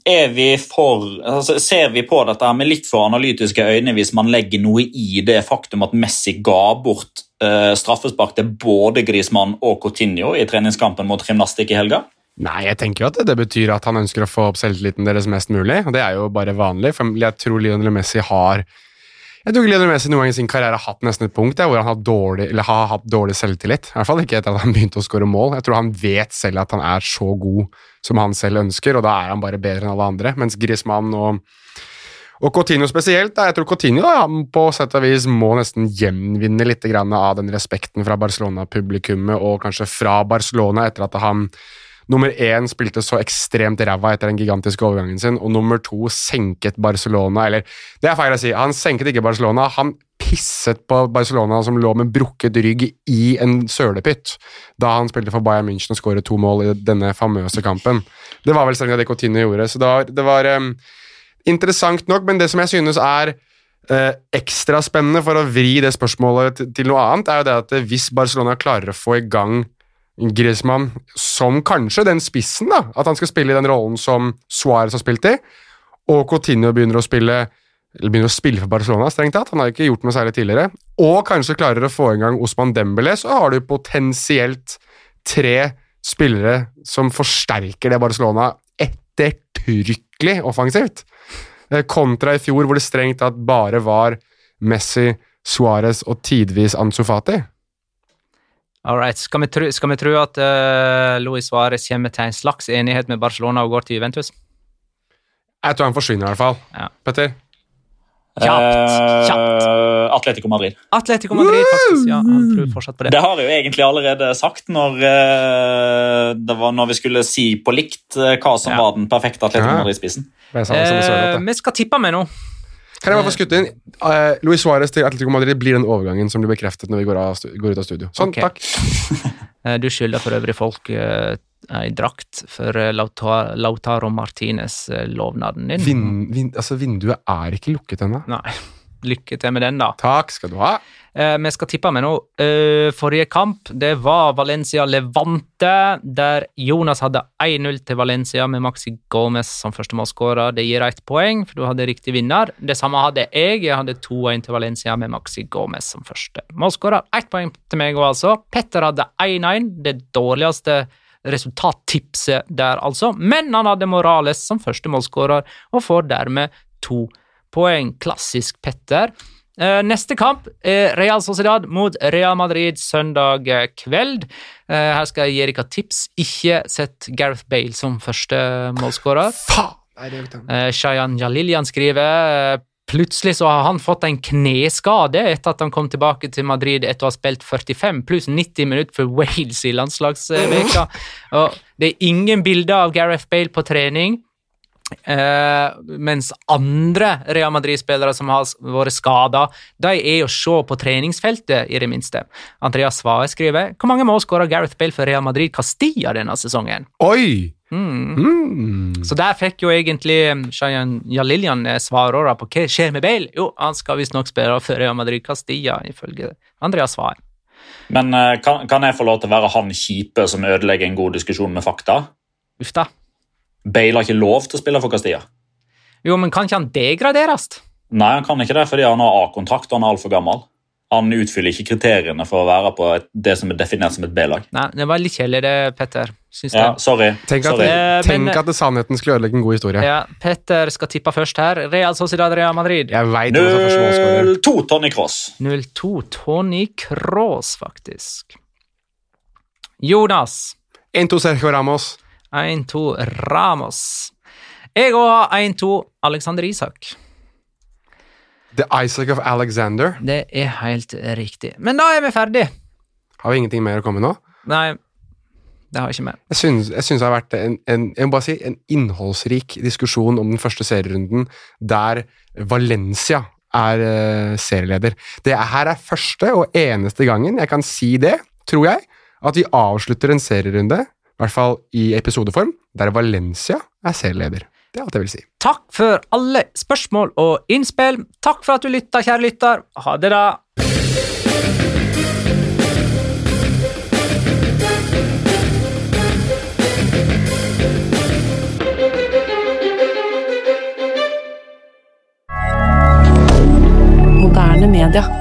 er vi for altså, Ser vi på dette med litt for analytiske øyne hvis man legger noe i det faktum at Messi ga bort uh, straffespark til både Griezmann og Coutinho i treningskampen mot gymnastikk i helga? Nei, jeg tenker jo at det betyr at han ønsker å få opp selvtilliten deres mest mulig, og det er jo bare vanlig, for jeg tror Lionel Messi har jeg tror Lionel Messi noen gang i sin karriere har hatt nesten et punkt der, hvor han har, dårlig, har hatt dårlig selvtillit. I hvert fall ikke etter at han begynte å skåre mål. Jeg tror han vet selv at han er så god som han selv ønsker, og da er han bare bedre enn alle andre. Mens Griezmann og, og Coutinho spesielt, jeg tror Coutinho da, på sett og vis må nesten gjenvinne litt av den respekten fra Barcelona-publikummet, og kanskje fra Barcelona etter at han nummer én spilte så ekstremt ræva etter den gigantiske overgangen sin, og nummer to senket Barcelona Eller, det er feil å si, han senket ikke Barcelona, han pisset på Barcelona som lå med brukket rygg i en sølepytt da han spilte for Bayern München og skåret to mål i denne famøse kampen. Det var vel strengt tatt det Coutinho gjorde, så det var, det var um, interessant nok, men det som jeg synes er eh, ekstra spennende for å vri det spørsmålet til, til noe annet, er jo det at hvis Barcelona klarer å få i gang Griezmann som kanskje den spissen, da, at han skal spille i den rollen som Suárez har spilt i, og Coutinho begynner å spille eller begynner å spille for Barcelona, strengt tatt. Han har ikke gjort noe særlig tidligere. Og kanskje klarer å få i gang Osman Dembélé, så har du potensielt tre spillere som forsterker det Barcelona ettertrykkelig offensivt. Eh, Kontra i fjor, hvor det strengt tatt bare var Messi, Suárez og tidvis Ansu Fati. All right. Skal vi tro, skal vi tro at uh, Luis Suárez kommer til en slags enighet med Barcelona og går til Juventus? Jeg tror han forsvinner, i hvert fall. Ja. Petter? Kjapt, kjapt. Uh, Atletico Madrid. Atletico Madrid, faktisk. Ja, han tror fortsatt på det. Det har jeg jo egentlig allerede sagt når, uh, det var når vi skulle si på likt uh, hva som Ja. var den perfekte Atletico Ja. Madrid-spissen. Eh, vi skal tippe med nå. Kan jeg bare få skutt inn? Uh, Luis Suárez til Atletico Madrid blir den overgangen som blir bekreftet når vi går, av, går ut av studio. Sånn, okay. takk. Eh, Du skylder for øvrig folk uh, ei drakt for eh, Lautaro Martinez eh, lovnaden din. Vin, vin, altså, vinduet er ikke lukket ennå. Lykke til med den, da. Takk skal du ha. Eh, vi skal tippe med nå. Eh, forrige kamp det var Valencia-Levante, der Jonas hadde 1-0 til Valencia med Maxi Gomez som første målskårer. Det gir ett poeng, for du hadde riktig vinner. Det samme hadde jeg. Jeg hadde 2-1 til Valencia med Maxi Gomez som første målskårer. Ett poeng til meg òg, altså. Petter hadde 1-1, det dårligste resultattipset der, altså. Men han hadde Morales som første målskårer, og får dermed to poeng. Klassisk Petter. Eh, neste kamp er Real Sociedad mot Real Madrid søndag kveld. Eh, her skal jeg gi dere tips. Ikke sett Gareth Bale som første målskårer. Eh, Shayan Jalilyan skriver Plutselig så har han fått en kneskade etter at han kom tilbake til Madrid etter å ha spilt 45 pluss 90 minutter for Wales i landslagsveka. Og det er ingen bilder av Gareth Bale på trening. Eh, mens andre Real Madrid-spillere som har vært skada, de er å se på treningsfeltet, i det minste. Andreas Svae skriver hvor mange mål skåra Gareth Bale for Real Madrid Castilla denne sesongen? Oi! Mm. Mm. Så der fikk jo egentlig Shayan Jaliljan eh, svaråra på hva skjer med Bale. Jo, han skal visstnok spille for Real Madrid Castilla, ifølge Andreas Svae. Men uh, kan, kan jeg få lov til å være han kjipe som ødelegger en god diskusjon med fakta? Uff da. Bale har ikke lov til å spille for Castilla. Jo, men kan ikke han degraderes? Nei, han kan ikke det fordi han har A-kontrakt og han er altfor gammel. Han utfyller ikke kriteriene for å være på et, det som er definert som et B-lag. Nei, det var litt kjedelig det, Petter. Syns Ja, sorry. Tenk at, sorry. Eh, tenk men- at sannheten skulle ødelegge en god historie. Ja, Petter skal tippe først her. Real Sociedad Real Madrid. Jeg veit hva som er første målskårer. 0-2 Tony Cross. 0-2 Tony Cross, faktisk. Jonas. 1-2 Sergio Ramos. 1-2 Ramos. Jeg òg har 1-2 Alexander Isak. The Isaac of Alexander. Det er helt riktig. Men da er vi ferdig. Har vi ingenting mer å komme med nå? Nei, det har jeg ikke mer. Jeg syns, jeg syns det har vært en, en, jeg må bare si, en innholdsrik diskusjon om den første serierunden der Valencia er uh, serieleder. Det er- her er første og eneste gangen jeg kan si det, tror jeg, at vi avslutter en serierunde, i hvert fall i episodeform, der Valencia er serieleder. Det er alt jeg vil si. Takk for alle spørsmål og innspill. Takk for at du lytta, kjære lytter. Ha det, da. Moderne media.